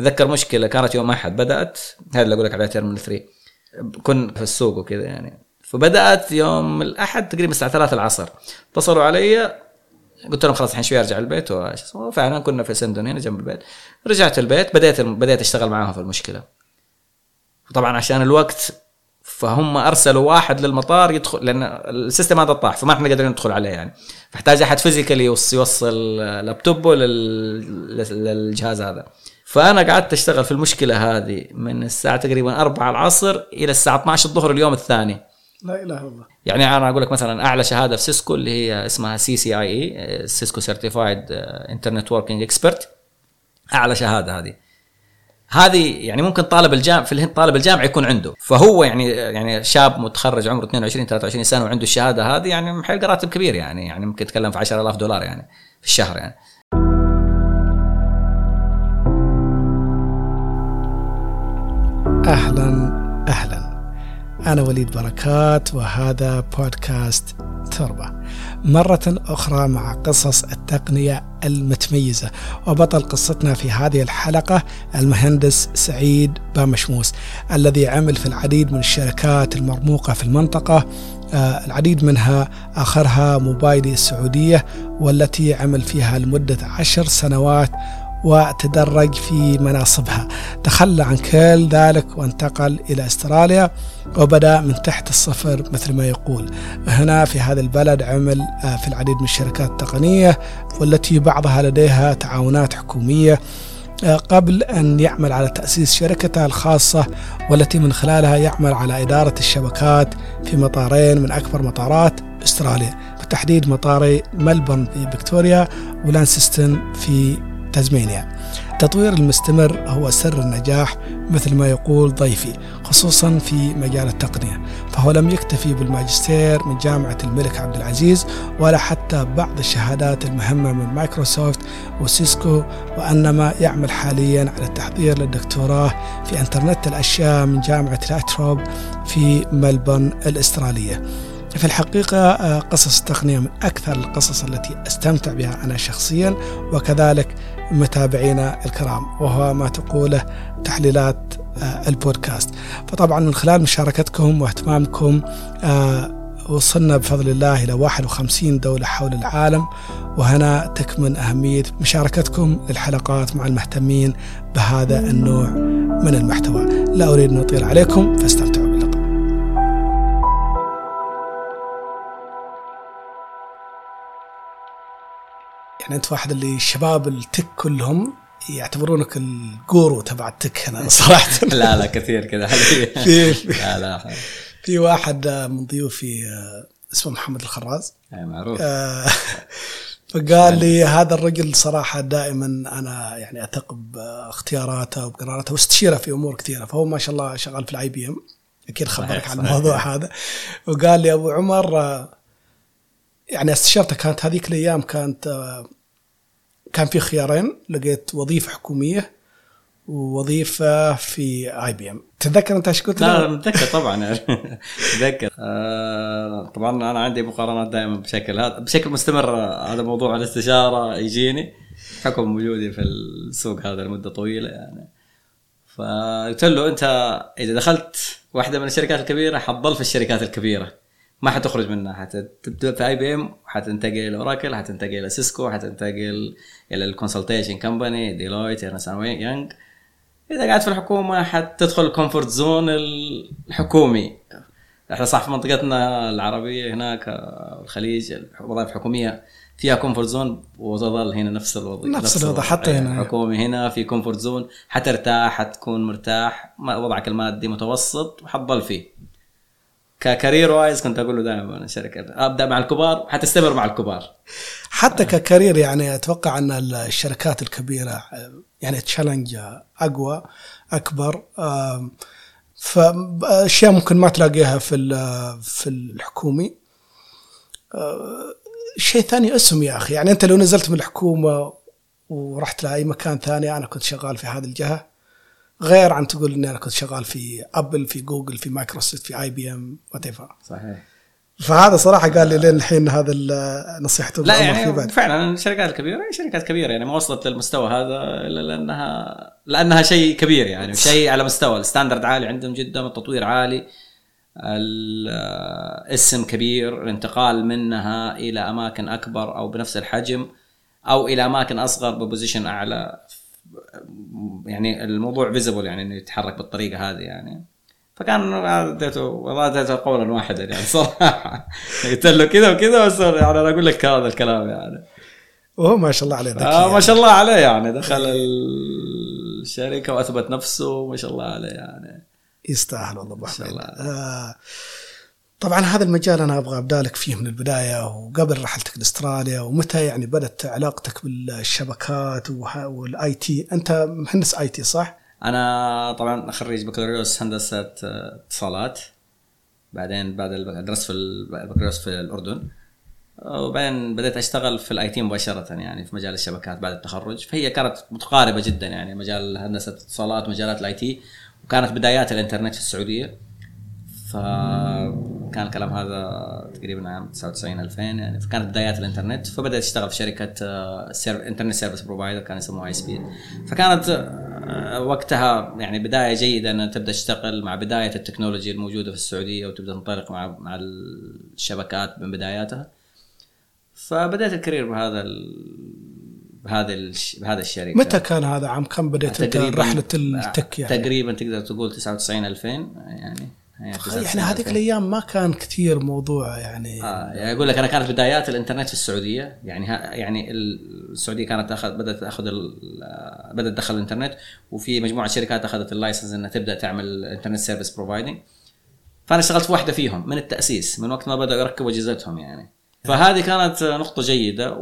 اتذكر مشكلة كانت يوم أحد بدأت هذا اللي أقول لك عليها terminal 3 كنا في السوق وكذا يعني. فبدأت يوم الأحد تقريبا الساعة 3 العصر اتصلوا علي قلت لهم خلاص الحين شوي أرجع البيت وفعلا كنا في سندون هنا جنب البيت. رجعت البيت بديت بديت أشتغل معاهم في المشكلة. طبعا عشان الوقت فهم أرسلوا واحد للمطار يدخل لأن ال system هذا طاح فما إحنا قادرين ندخل عليه يعني. فاحتاج أحد physically يوصل لابتوبه للجهاز هذا. فأنا قعدت أشتغل في المشكلة هذه من الساعة تقريبا 4 العصر إلى الساعة 12 الظهر اليوم الثاني. لا إله إلا الله. يعني أنا أقول لك مثلا أعلى شهادة في Cisco اللي هي اسمها CCIE Cisco Certified Internetworking Expert أعلى شهادة هذه. هذه يعني ممكن طالب الجامعة في الهند طالب الجامعة يكون عنده. فهو يعني يعني شاب متخرج عمره 22 23 سنة وعنده الشهادة هذه يعني محل راتب كبير يعني يعني ممكن يتكلم في 10000 دولار يعني في الشهر يعني. أهلا أهلا. أنا وليد بركات وهذا بودكاست تربة. مرة أخرى مع قصص التقنية المتميزة. وبطل قصتنا في هذه الحلقة المهندس سعيد بامشموس الذي عمل في العديد من الشركات المرموقة في المنطقة. آه، العديد منها آخرها موبايلي السعودية والتي عمل فيها لمدة عشر سنوات. وتدرج في مناصبها. تخلى عن كل ذلك وانتقل إلى أستراليا وبدأ من تحت الصفر مثل ما يقول. هنا في هذا البلد عمل آه، في العديد من الشركات التقنية والتي بعضها لديها تعاونات حكومية آه، قبل أن يعمل على تأسيس شركته الخاصة والتي من خلالها يعمل على إدارة الشبكات في مطارين من أكبر مطارات أستراليا. بالتحديد مطاري ملبورن في فيكتوريا ولانسستون في تازمانيا التطوير المستمر هو سر النجاح مثل ما يقول ضيفي خصوصا في مجال التقنية. فهو لم يكتفي بالماجستير من جامعة الملك عبد العزيز ولا حتى بعض الشهادات المهمة من Microsoft و Cisco وإنما يعمل حاليا على التحضير للدكتوراه في إنترنت الأشياء من جامعة لاتروب في ملبورن الأسترالية. في الحقيقة آه، قصص التقنية من أكثر القصص التي أستمتع بها أنا شخصيا وكذلك متابعينا الكرام وهو ما تقوله تحليلات آه، البودكاست. فطبعا من خلال مشاركتكم واهتمامكم آه، وصلنا بفضل الله إلى 51 دولة حول العالم. وهنا تكمن أهمية مشاركتكم للحلقات مع المهتمين بهذا النوع من المحتوى. لا أريد أن أطيل عليكم فاستمتعوا. يعني أنت واحد اللي شباب التك كلهم يعتبرونك الجورو تبع التك هنا صراحة. لا لا كثير كذا في لا لا في واحد من ضيوفي اسمه محمد الخراز. أي معروف. آه، فقال لي هذا الرجل صراحة دائما أنا يعني أثق باختياراته وبقراراته واستشيره في أمور كثيرة فهو ما شاء الله شغال في ال IBM أكيد خبرك عن صحيح. الموضوع هذا. وقال لي أبو عمر آه، يعني استشارته كانت هذيك الأيام كانت آه، كان في خيارين لقيت وظيفة حكومية ووظيفة في IBM تتذكر أنت إيش قلت لا متذكر طبعا. يعني متذكر آه طبعا أنا عندي مقارنات دائما بشكل هذا بشكل مستمر. هذا موضوع الاستشارة يجيني. حكم وجودي في السوق هذا لمدة طويلة يعني. فقلت له أنت إذا دخلت واحدة من الشركات الكبيرة حتضل في الشركات الكبيرة. ما حتخرج منها. حتبدأ في IBM حتنتقل إلى Oracle حتنتقل إلى Cisco حتنتقل إلى ال consultation company Deloitte Ernst Young إذا قاعد في الحكومة حتدخل ال comfort zone الحكومي. إحنا صح في منطقتنا العربية هناك الخليج الوظائف الحكومية فيها comfort zone وتظل هنا نفس الوضع. نفس الوضع، حتى هنا. حكومي هنا في comfort zone حترتاح حتكون مرتاح وضعك المادي متوسط وحتضل فيه. ك career wise كنت أقول له دائما الشركة أبدأ مع الكبار حتستمر مع الكبار. حتى ك career يعني أتوقع أن الشركات الكبيرة يعني challenge أقوى أكبر فاشياء ممكن ما تلاقيها في في الحكومي. آه، شيء ثاني اسم يا أخي يعني أنت لو نزلت من الحكومة ورحت لأي مكان ثاني أنا كنت شغال في هذه الجهة غير عن تقول إني أنا كنت شغال في Apple في جوجل في مايكروسوفت في IBM what صحيح. فهذا صراحة قال لي لين الحين هذا نصيحته لا يعني بعد. فعلا الشركات الكبيره هي شركات كبيرة يعني ما وصلت للمستوى هذا إلا لانها لأنها شيء كبير يعني شيء على مستوى. ال standard عالي عندهم جدا التطوير عالي الاسم كبير الانتقال منها إلى أماكن أكبر أو بنفس الحجم أو إلى أماكن أصغر ب position أعلى. يعني الموضوع feasible يعني إنه يتحرك بالطريقة هذه يعني. فكان اديته والله اديته قولا واحدا يعني صراحة. قلت له كذا وكذا بس يعني أنا أقول لك هذا الكلام يعني. وهو ما شاء الله عليه ذكي آه ما. شاء الله عليه يعني. دخل الشركة وأثبت نفسه ما شاء الله عليه يعني. يستاهل والله أبو ما طبعا هذا المجال أنا أبغى أبدأ لك فيه من البداية وقبل رحلتك لأستراليا ومتى يعني بدأت علاقتك بالشبكات وال IT؟ أنت مهندس IT صح؟ أنا طبعا خريج بكالوريوس هندسة اتصالات بعدين بعد درست في البكالوريوس في الأردن. وبعدين بديت أشتغل في ال IT مباشرة يعني في مجال الشبكات بعد التخرج. فهي كانت متقاربة جدا يعني مجال هندسة اتصالات مجالات ال IT وكانت بدايات الإنترنت في السعودية. فكان الكلام هذا تقريبا عام 99 2000 يعني فكانت بدايات الإنترنت فبدأت اشتغل في شركة آه، سير... internet service provider كان يسموها اي سبيد فكانت آه، وقتها يعني بداية جيدة إن تبدأ تشتغل مع بداية التكنولوجيا الموجودة في السعودية وتبدأ تنطلق مع مع الشبكات من بداياتها. فبدأت ال career بهذا ال... بهذا ال... بهذا الشركة. متى كان هذا؟ عام كم بديت رحلة ال tech يعني؟ تقريبا تقدر تقول 99 2000 يعني. 99 يعني هذيك 2000. الأيام ما كان كثير موضوع يعني آه يعني أقول لك أنا كانت بدايات الإنترنت في السعودية يعني ها يعني السعودية كانت تاخذ بدأت تأخذ ال- بدأت تدخل الإنترنت وفي مجموعة شركات أخذت ال license إنها تبدأ تعمل internet service providing فأنا اشتغلت في واحدة فيهم من التأسيس من وقت ما بدأوا يركبوا أجهزتهم يعني فهذه كانت نقطة جيدة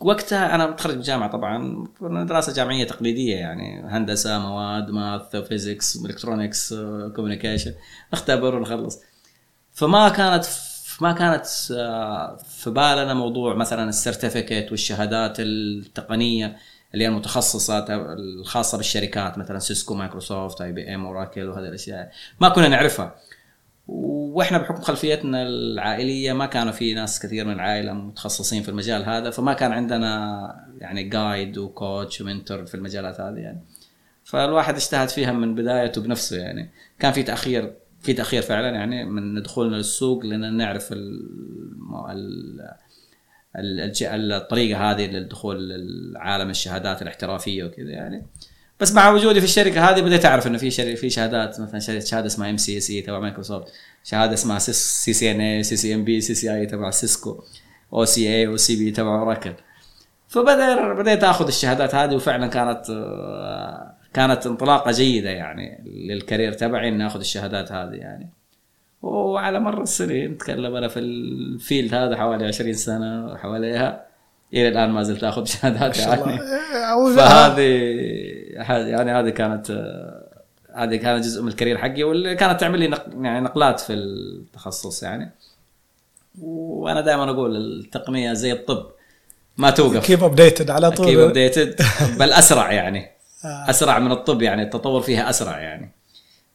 ووقتها أنا متخرج من الجامعة طبعا دراسة جامعية تقليدية يعني هندسة مواد math physics electronics communication نختبر ونخلص. فما كانت ما كانت آه، في بالنا موضوع مثلا ال certificate والشهادات التقنية اللي هي المتخصصة الخاصة بالشركات مثلا سيسكو مايكروسوفت IBM أوراكل وهذه الأشياء. ما كنا نعرفها. وإحنا بحكم خلفيتنا العائلية ما كانوا في ناس كثير من العائلة متخصصين في المجال هذا فما كان عندنا يعني جايد وكوتش ومنتور في المجالات هذه يعني. فالواحد اجتهد فيها من بدايته بنفسه يعني. كان في تأخير في تأخير فعلا يعني من دخولنا للسوق لأن نعرف الطريقة هذه للدخول لعالم الشهادات الاحترافية وكذا يعني. بس مع وجودي في الشركة هذه بديت أعرف إنه في شركة في شهادات مثلا شهاده شهادة اسمها MCSE تبع مايكروسوفت شهادة اسمها CCNA CCNP CCIE تبع سيسكو أو CA أو CP تبع اوراكل فبدأ بديت آخذ الشهادات هذه وفعلا كانت آه، كانت انطلاقة جيدة يعني لل career تبعي إني آخذ الشهادات هذه يعني. وعلى مر السنين نتكلم أنا في ال field هذا حوالي 20 سنة حواليها إلى الآن ما زلت آخذ شهادات يعني. إيه، فهذه هذه- يعني هذه كانت هذه كانت جزء من ال career حقي واللي كانت تعمل لي نق... يعني نقلات في التخصص يعني. وأنا دائما أقول التقنية زي الطب ما توقف. كيب ابديتد على طول. updated بل أسرع يعني. آه. أسرع من الطب يعني التطور فيها أسرع يعني.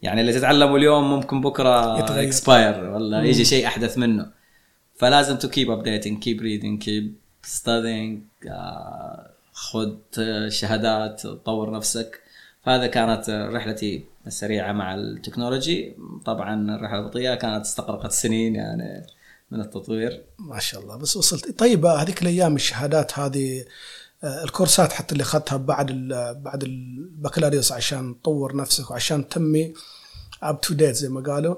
يعني اللي تتعلمه اليوم ممكن بكرة يتغير. expire ولا يجي شيء أحدث منه. فلازم to keep updating keep reading keep studying خذ شهادات طور نفسك. فهذا كانت رحلتي السريعة مع ال technology. طبعا الرحلة البطيئة كانت استغرقت سنين يعني من التطوير. ما شاء الله. بس وصلت. طيب هذيك الأيام الشهادات هذه آه، الكورسات حتى اللي أخذتها بعد بعد البكالوريوس عشان تطور نفسك وعشان تمي up to date زي ما قالوا.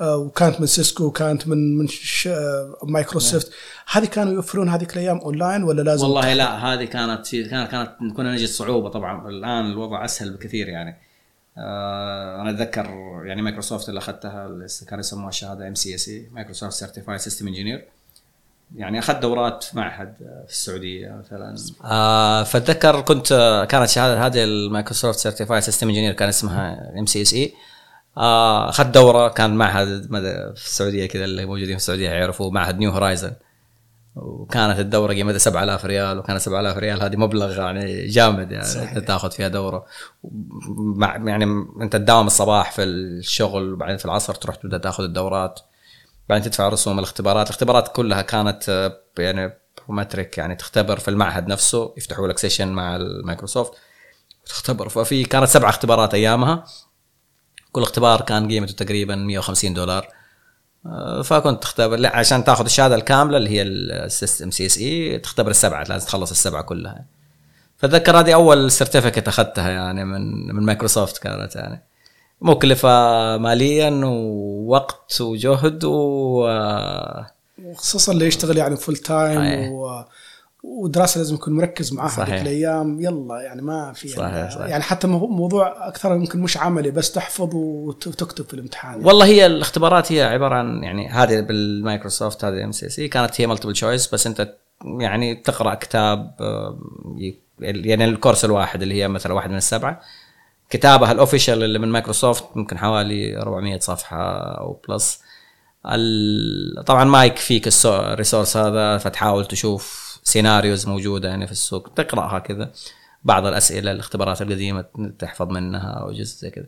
وكانت من سيسكو وكانت من من ش- آه، مايكروسوفت. هذه كانوا يوفرون هذيك الأيام اونلاين ولا لازم والله لا هذه كانت في كانت كانت كنا نجد صعوبة طبعا. الآن الوضع أسهل بكثير يعني. آه أنا أتذكر يعني مايكروسوفت اللي أخذتها اللي كانوا يسموها الشهاده MCSE مايكروسوفت certified system engineer يعني أخذت دورات في معهد في السعودية مثلا. آه فأتذكر كنت كانت شهادة هذه المايكروسوفت certified system engineer كان اسمها MCSE اخذت دورة كان معهد في السعودية كذا اللي موجودين في السعودية يعرفوا معهد نيو هورايزن وكانت الدورة قيمتها 7000 ريال وكانت 7000 ريال هذه مبلغ يعني جامد يعني صحيح. تاخذ فيها دورة. مع يعني أنت تداوم الصباح في الشغل وبعدين في العصر تروح تبدأ تاخذ الدورات. بعدين تدفع رسوم الاختبارات. الاختبارات كلها كانت آه، يعني Prometric يعني تختبر في المعهد نفسه يفتحوا لك session مع المايكروسوفت تختبر ففي كانت سبع اختبارات أيامها. كل اختبار كان قيمته تقريبا 150 دولار. آه، فكنت تختبر لا عشان تاخذ الشهادة الكاملة اللي هي ال system CSE تختبر السبعة لازم تخلص السبعة كلها. فاتذكر هذه أول certificate أخذتها يعني من من مايكروسوفت كانت يعني. مكلفة ماليا ووقت وجهد و وخصوصا اللي يشتغل يعني full time و... ودراسة لازم يكون مركز معاها هذيك الأيام يلا يعني ما في صحيح يعني, صحيح. يعني حتى موضوع أكثر يمكن مش عملي بس تحفظ وتكتب في الامتحان يعني. والله هي الاختبارات هي عبارة عن يعني هذه بالمايكروسوفت هذه MCSE كانت هي multiple choice بس أنت يعني تقرأ كتاب آه، يعني الكورس الواحد اللي هي مثلا واحد من السبعة كتابها ال official اللي من مايكروسوفت ممكن حوالي 400 صفحة أو plus طبعا ما يكفيك ال resource هذا فتحاول تشوف scenarios موجودة يعني في السوق تقرأها كذا. بعض الأسئلة الاختبارات القديمة تحفظ منها أو جزء زي كذا.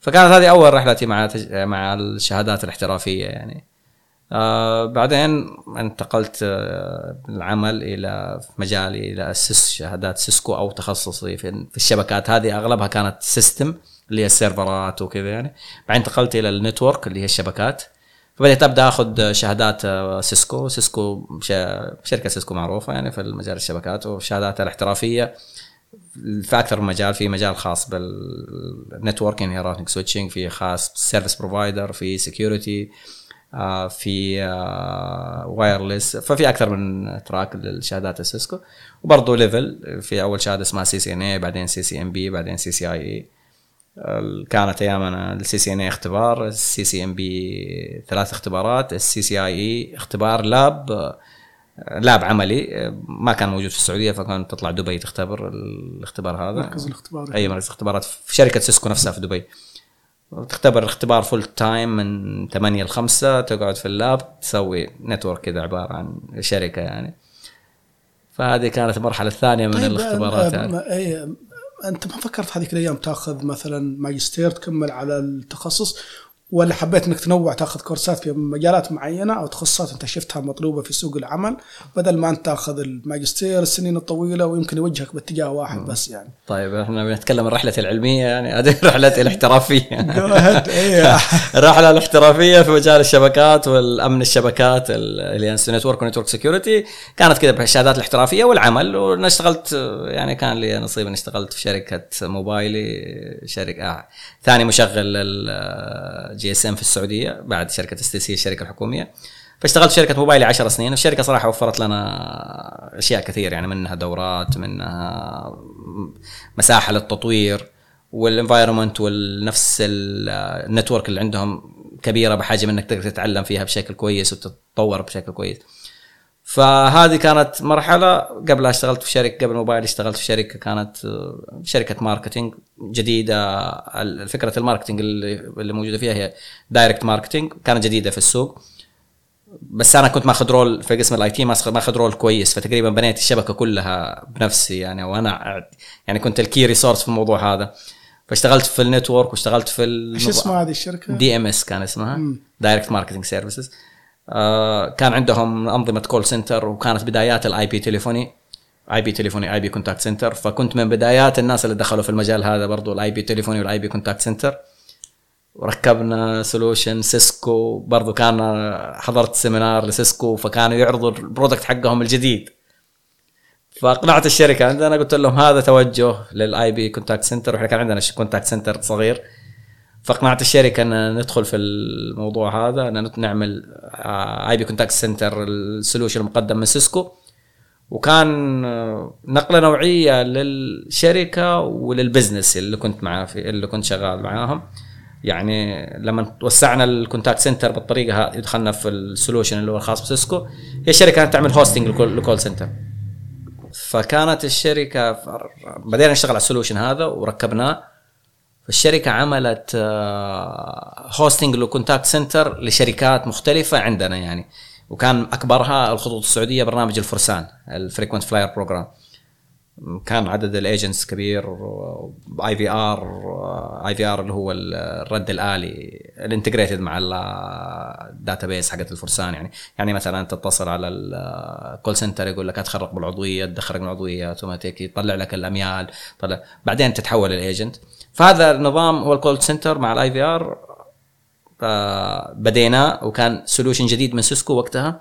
فكانت هذه أول رحلتي مع مع الشهادات الاحترافية يعني. آه بعدين انتقلت آه العمل إلى مجالي إلى السيس شهادات سيسكو أو تخصصي في, في الشبكات. هذه أغلبها كانت system اللي هي السيرفرات وكذا يعني. بعدين انتقلت إلى ال network اللي هي الشبكات. فبديت ابدا آخذ شهادات آه، سيسكو. سيسكو شركة سيسكو معروفة يعني في مجال الشبكات وشهاداتها الاحترافية في أكثر من مجال في مجال خاص بال networking routing switching في خاص service provider في security آه، في wireless آه، ففي أكثر من track للشهادات السيسكو. وبرضه level في أول شهادة اسمها CCNA بعدين CCNP بعدين CCIE كانت أيامنا ال CCNA اختبار ال CCNP ثلاث اختبارات ال CCIE اختبار lab lab عملي ما كان موجود في السعودية فكان تطلع دبي تختبر الاختبار هذا. مركز الاختبار. أي مركز اختبارات في شركة سيسكو نفسها في دبي. تختبر اختبار full time من 8 ل 5 تقعد في ال lab تسوي network كذا عبارة عن شركة يعني. فهذه كانت المرحلة الثانية من طيب الاختبارات يعني. أنت ما فكرت هذيك الأيام تأخذ مثلا ماجستير تكمل على التخصص ولا حبيت إنك تنوع تأخذ كورسات في مجالات معينة أو تخصصات أنت شفتها مطلوبة في سوق العمل بدل ما أنت تأخذ الماجستير السنين الطويلة ويمكن يوجهك باتجاه واحد بس يعني. طيب إحنا بنتكلم عن رحلتي العلمية يعني هذه رحلتي الاحترافية. إيه. الرحله الاحترافية في مجال الشبكات والأمن الشبكات ال network و network security كانت كذا بالشهادات الاحترافية والعمل وأنا اشتغلت يعني كان لي نصيب إني اشتغلت في شركة موبايلي شركة ثاني مشغل GSM في السعودية بعد شركة STC الشركة الحكومية. فاشتغلت في شركة موبايلي 10 سنين الشركة صراحة وفرت لنا أشياء كثير يعني منها دورات منها مساحة للتطوير وال environment والنفس ال network اللي عندهم كبيرة بحاجة منك تقدر تتعلم فيها بشكل كويس وتتطور بشكل كويس. فهذه كانت مرحلة قبلها اشتغلت في شركة قبل موبايلي اشتغلت في شركة كانت شركة marketing جديدة. فكرة ال marketing اللي, موجودة فيها هي direct marketing كانت جديدة في السوق. بس أنا كنت ماخذ role في قسم ال IT ماخذ role كويس فتقريبا بنيت الشبكة كلها بنفسي يعني. وأنا يعني كنت ال key resource في الموضوع هذا. فاشتغلت في ال network واشتغلت في إيش اسمها هذه الشركة؟ دي ام اس كان اسمها. Direct Marketing Services آه، كان عندهم أنظمة call center وكانت بدايات ال IP telephony. IP telephony IP contact center فكنت من بدايات الناس اللي دخلوا في المجال هذا برضو ال IP telephony وال IP contact center وركبنا solution سيسكو برضو كان حضرت seminar لسيسكو فكانوا يعرضوا ال product حقهم الجديد. فاقنعت الشركة عندنا قلت لهم هذا توجه لل IP contact center وإحنا كان عندنا contact center صغير. فاقنعت الشركة أن ندخل في الموضوع هذا أن نعمل IP contact center ال solution المقدم من سيسكو. وكان آه، نقلة نوعية للشركة ولل business اللي كنت معاه في اللي كنت شغال معاهم. يعني لما وسعنا ال contact center بالطريقة هذه دخلنا في ال solution اللي هو الخاص بسيسكو هي الشركة كانت تعمل hosting لل call center فكانت الشركة بدينا نشتغل على ال solution هذا وركبناه. الشركة عملت hosting ل contact center لشركات مختلفة عندنا يعني. وكان أكبرها الخطوط السعودية برنامج الفرسان ال frequent flyer program كان عدد ال agents كبير اي في ار اي في ار اللي هو الرد الآلي ال integrated مع ال database حقت الفرسان يعني. يعني مثلا تتصل على ال call center يقول لك ادخل رقم العضوية تدخل رقم العضوية اوتوماتيك يطلع لك الأميال طلع. بعدين تتحول ال agent فهذا النظام هو ال call center مع ال IVR بديناه وكان solution جديد من سيسكو وقتها.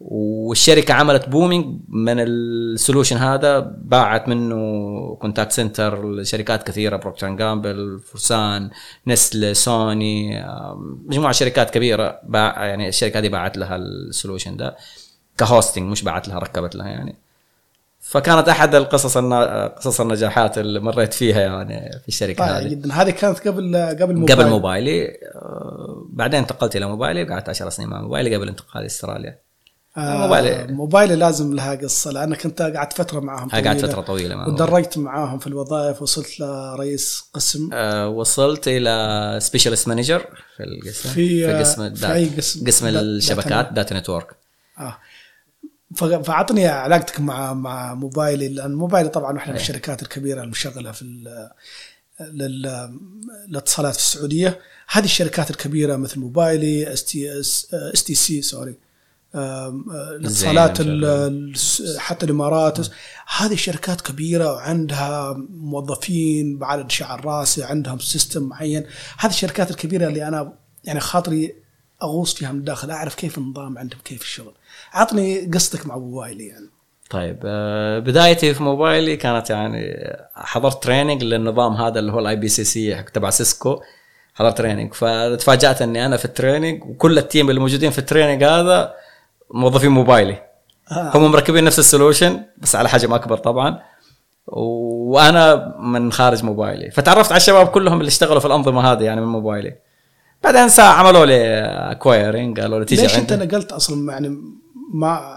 والشركة عملت booming من ال solution هذا باعت منه contact center لشركات كثيرة Procter Gamble فرسان Nestle Sony مجموعة شركات كبيرة باع يعني الشركة هذه باعت لها ال solution ده. ك hosting مش باعت لها ركبت لها يعني. فكانت أحد القصص قصص النجاحات اللي مريت فيها يعني في الشركة هذه. جدا هذه كانت قبل قبل موبايلي. قبل موبايلي. آه، بعدين انتقلت إلى موبايلي وقعدت 10 سنين مع موبايلي قبل انتقالي استراليا. آه موبايلي موبايلي لازم لها قصة لانك انت قعدت فترة معاهم قعدت فترة طويلة معاهم. وتدرجت معاهم في الوظائف وصلت لرئيس قسم. آه وصلت إلى specialist manager في القسم في, في قسم في أي قسم؟ قسم الشبكات data network آه. فأعطني علاقتك مع مع موبايلي لأن موبايلي طبعا واحدة من الشركات الكبيرة المشغلة في للاتصالات في السعودية. هذه الشركات الكبيرة مثل موبايلي ST STC sorry. الاتصالات حتى الإمارات. هذه شركات كبيرة وعندها موظفين بعدد شعر راسي عندهم system معين. هذه الشركات الكبيرة اللي أنا يعني خاطري أغوص فيها من الداخل أعرف كيف النظام عندهم كيف الشغل. عطني قصتك مع موبايلي يعني. طيب آه، بدايتي في موبايلي كانت يعني حضرت training للنظام هذا اللي هو ال IPCC تبع سيسكو حضرت training فتفاجأت إني أنا في ال training وكل ال team اللي موجودين في ال training هذا موظفين موبايلي. آه. هم مركبين نفس ال solution بس على حجم أكبر طبعا. وأنا من خارج موبايلي. فتعرفت على الشباب كلهم اللي اشتغلوا في الأنظمة هذه يعني من موبايلي. بعدين ساعة عملوا لي acquiring قالوا لي تيجي ليش أنت نقلت أصلا يعني ما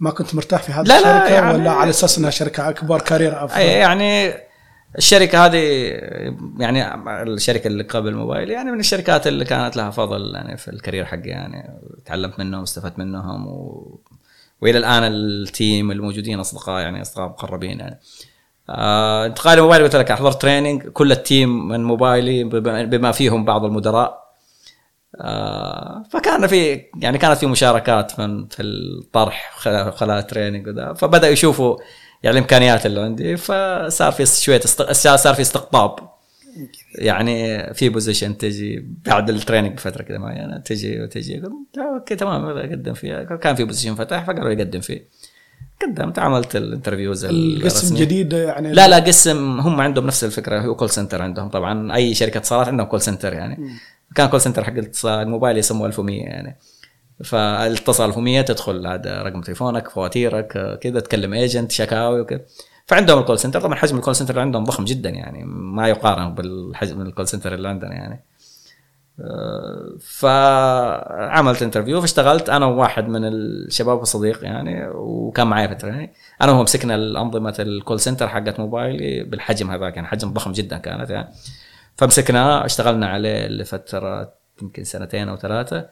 ما كنت مرتاح في هذه لا الشركة لا يعني ولا على أساس إنها شركة أكبر career أفضل؟ يعني الشركة هذه يعني الشركة اللي قبل موبايلي يعني من الشركات اللي كانت لها فضل يعني في ال career حقي يعني تعلمت منهم واستفدت منهم و... وإلى الآن ال team الموجودين أصدقاء يعني أصدقاء مقربين يعني. آه انتقالي موبايلي قلت لك حضرت training كل ال team من موبايلي بما فيهم بعض المدراء. آه فكان في يعني كانت في مشاركات من في الطرح خلال ال training وذا. فبدا يشوفوا يعني الإمكانيات اللي عندي فصار في شوية استق... صار في استقطاب. يعني في position تجي بعد ال training بفترة كذا معينة تجي وتجي. okay تمام اقدم فيها. كان في position فتح فقالوا يقدم فيه. قدمت عملت ال interviews القسم جديد يعني لا لا قسم هم عندهم نفس الفكرة هو call center عندهم طبعا. أي شركة اتصالات عندهم call center يعني. م. كان call center حق الموبايل يسموه 1100 يعني. فالاتصال 1100 تدخل هذا رقم تليفونك فواتيرك كذا تكلم agent شكاوي وكذا. فعندهم ال call center طبعا حجم ال call center اللي عندهم ضخم جدا يعني ما يقارن بالحجم ال call center اللي عندنا يعني. فعملت interview فاشتغلت. أنا وواحد من الشباب الصديق يعني وكان معي في ال training أنا وهو مسكنا الأنظمة ال call center حقت موبايلي بالحجم هذا كان حجم ضخم جدا كانت يعني. فمسكناه اشتغلنا عليه لفترة يمكن سنتين أو ثلاثة.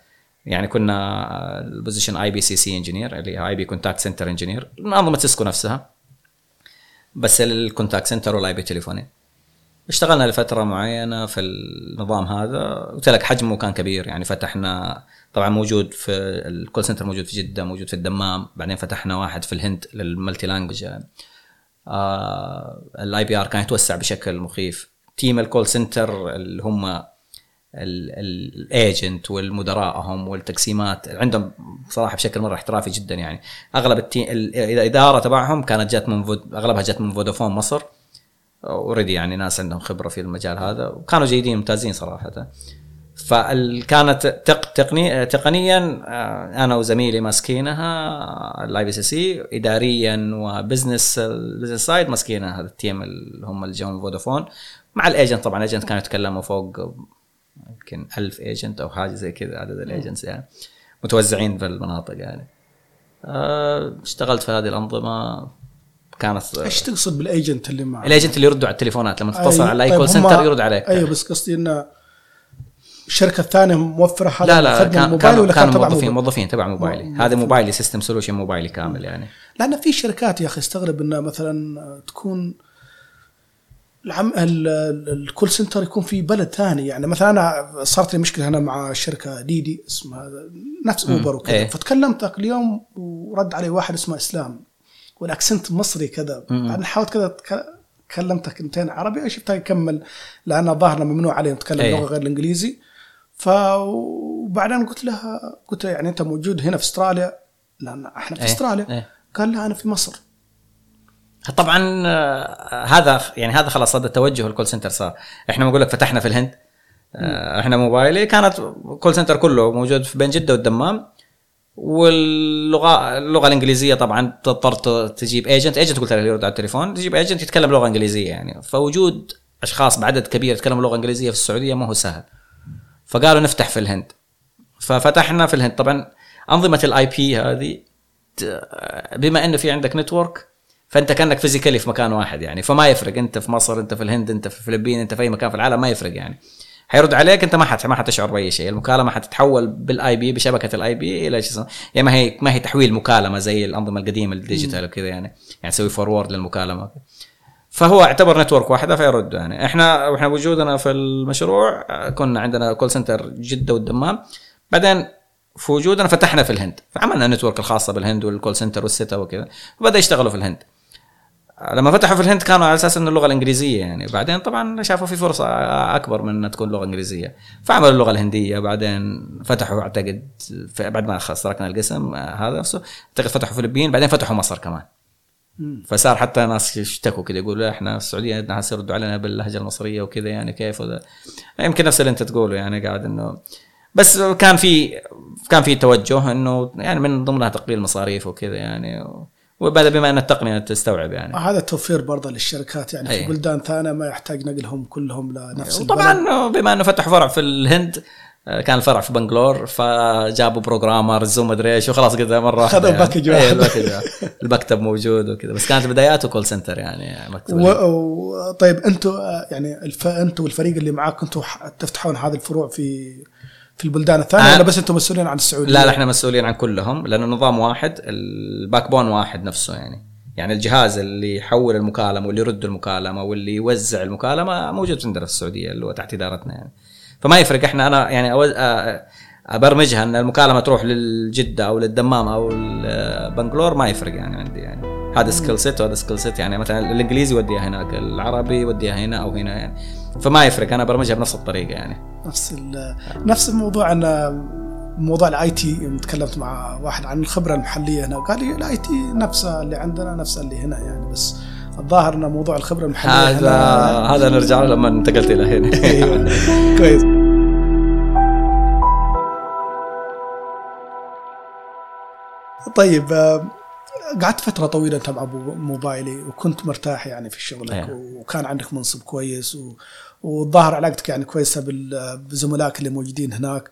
يعني كنا ال position IPCC engineer اللي هي IP contact center engineer انظمه سيسكو نفسها. بس ال contact center وال IP telephony. اشتغلنا لفترة معينة في النظام هذا. قلت لك حجمه كان كبير يعني فتحنا طبعا موجود في ال call center موجود في جدة موجود في الدمام بعدين فتحنا واحد في الهند لل multi language آه ال IPR كان يتوسع بشكل مخيف. team ال call center اللي هم ال agent والمدراءهم والتقسيمات عندهم صراحة بشكل مرة احترافي جدا يعني. أغلب الاداره تبعهم كانت جات من فود أغلبها جات من فودافون مصر. already يعني ناس عندهم خبرة في المجال هذا وكانوا جيدين ممتازين صراحة. فكانت تق تقني تقنيا آه، أنا وزميلي ماسكينها ال IPCC اداريا و business side ماسكينها هذا ال team اللي هم اللي جو من فودافون. مع ال agent طبعا. ال agent كانوا يتكلموا فوق يمكن ألف agent أو حاجة زي كذا عدد ال agents يعني. متوزعين في المناطق يعني. آه، اشتغلت في هذه الأنظمة. كانت إيش تقصد بال agent اللي معك؟ ال agent اللي يردوا على التليفونات. لما تتصل على أي call center يرد عليك. أيوه بس قصدي انه الشركة الثانية موفرة هذا لا لا كان موبايل ولا كانوا موظفين. موظفين تبع موبايلي. م- هذا موبايلي system solution موبايلي كامل يعني. لأن في شركات يا أخي استغرب انه مثلا تكون العم ال- ال- ال call center يكون في بلد ثاني يعني مثلا أنا صارت لي مشكلة هنا مع شركة ديدي اسمها نفس. اوبر وكذا إيه. فتكلمت ذاك اليوم ورد علي واحد اسمه إسلام وال accent مصري كذا. بعدين حاولت كذا كلمته كلمتين عربي شفتها يكمل لأن ظاهرنا ممنوع عليه نتكلم إيه. لغة غير الإنجليزي ف وبعدين قلت له قلت له يعني أنت موجود هنا في أستراليا لأن إحنا في إيه. أستراليا إيه. قال لا أنا في مصر طبعا آه، هذا يعني هذا خلاص هذا توجه ال call center صار. إحنا بقول لك فتحنا في الهند. آه، إحنا موبايلي كانت call center كله موجود في بين جدة والدمام. واللغة اللغة الإنجليزية طبعا تضطر تجيب agent agent قلت لك يرد على التليفون تجيب agent يتكلم لغة إنجليزية يعني. فوجود أشخاص بعدد كبير يتكلموا لغة إنجليزية في السعودية ما هو سهل. فقالوا نفتح في الهند. ففتحنا في الهند. طبعا أنظمة ال IP هذه بما إنه في عندك network فأنت كأنك physically في مكان واحد يعني. فما يفرق. أنت في مصر أنت في الهند أنت في الفلبين أنت في أي مكان في العالم ما يفرق يعني. حيرد عليك أنت ما حت ما حتشعر بأي شيء. المكالمة حتتحول بال IP بشبكة ال IP إلى اسمه يعني ما هي ما هي تحويل مكالمة زي الأنظمة القديمة ال digital وكذا يعني. يعني تسوي forward للمكالمة. فهو اعتبر network واحدة فيرد يعني. إحنا وإحنا وجودنا في المشروع كنا عندنا call center جدة والدمام. بعدين في وجودنا فتحنا في الهند. فعملنا network الخاصة بالهند وال call center والسيتا وكذا. وبدأ يشتغلوا في الهند. لما فتحوا في الهند كانوا على أساس إنه اللغة الإنجليزية يعني. بعدين طبعا شافوا في فرصة أكبر من إنها تكون لغة إنجليزية. فعملوا اللغة الهندية بعدين فتحوا أعتقد بعد ما خلاص تركنا القسم آه، هذا نفسه. أعتقد فتحوا الفلبين بعدين فتحوا مصر كمان. فصار حتى ناس يشتكوا كذا يقولوا إحنا السعودية ناس يردوا علينا باللهجة المصرية وكذا يعني كيف وذا. يمكن نفس اللي أنت تقوله يعني قاعد إنه بس كان في كان في توجه إنه يعني من ضمنها تقليل مصاريف وكذا يعني. وبدا بما أن التقنية تستوعب يعني هذا توفير برضه للشركات يعني أي. في بلدان ثانية ما يحتاج نقلهم كلهم لنفس. وطبعا بما أنه فتحوا فرع في الهند آه، كان الفرع في بنجلور فجابوا programmers ومدري إيش وخلاص كذا مرة خذوا يعني. ال package واحد. المكتب موجود وكذا بس كانت بداياته call center يعني مكتب و... و... طيب أنتم يعني الف... أنتم والفريق اللي معاك كنتوا تفتحون هذه الفروع في في البلدان الثانية آه. ولا بس أنتم مسؤولين عن السعودية؟ لا لا إحنا مسؤولين عن كلهم لأنه نظام واحد ال backbone واحد نفسه يعني يعني الجهاز اللي يحول المكالمة واللي يرد المكالمة واللي يوزع المكالمة موجود عندنا في السعودية اللي هو تحت إدارتنا يعني فما يفرق إحنا أنا يعني أوز... آه، أبرمجها إن المكالمة تروح للجدة أو للدمام أو بنجلور ما يفرق يعني عندي يعني هذا skill set وهذا skill set يعني مثلا الإنجليزي يوديها هناك العربي يوديها هنا أو هنا يعني فما يفرق أنا برمجها بنفس الطريقة يعني. نفس. نفس الموضوع. ان موضوع ال IT تكلمت مع واحد عن الخبرة المحلية هنا وقال لي ال IT نفسها اللي عندنا نفسها اللي هنا يعني بس الظاهر إن موضوع الخبرة المحلية هذا هذا نرجع له لما انتقلت إلى هنا. أيوه. كويس. طيب آه، قعدت فترة طويلة أنت مع أبو موبايلي وكنت مرتاح يعني في شغلك إيه. وكان عندك منصب كويس و... والظاهر علاقتك يعني كويسة بال... بزملائك اللي موجودين هناك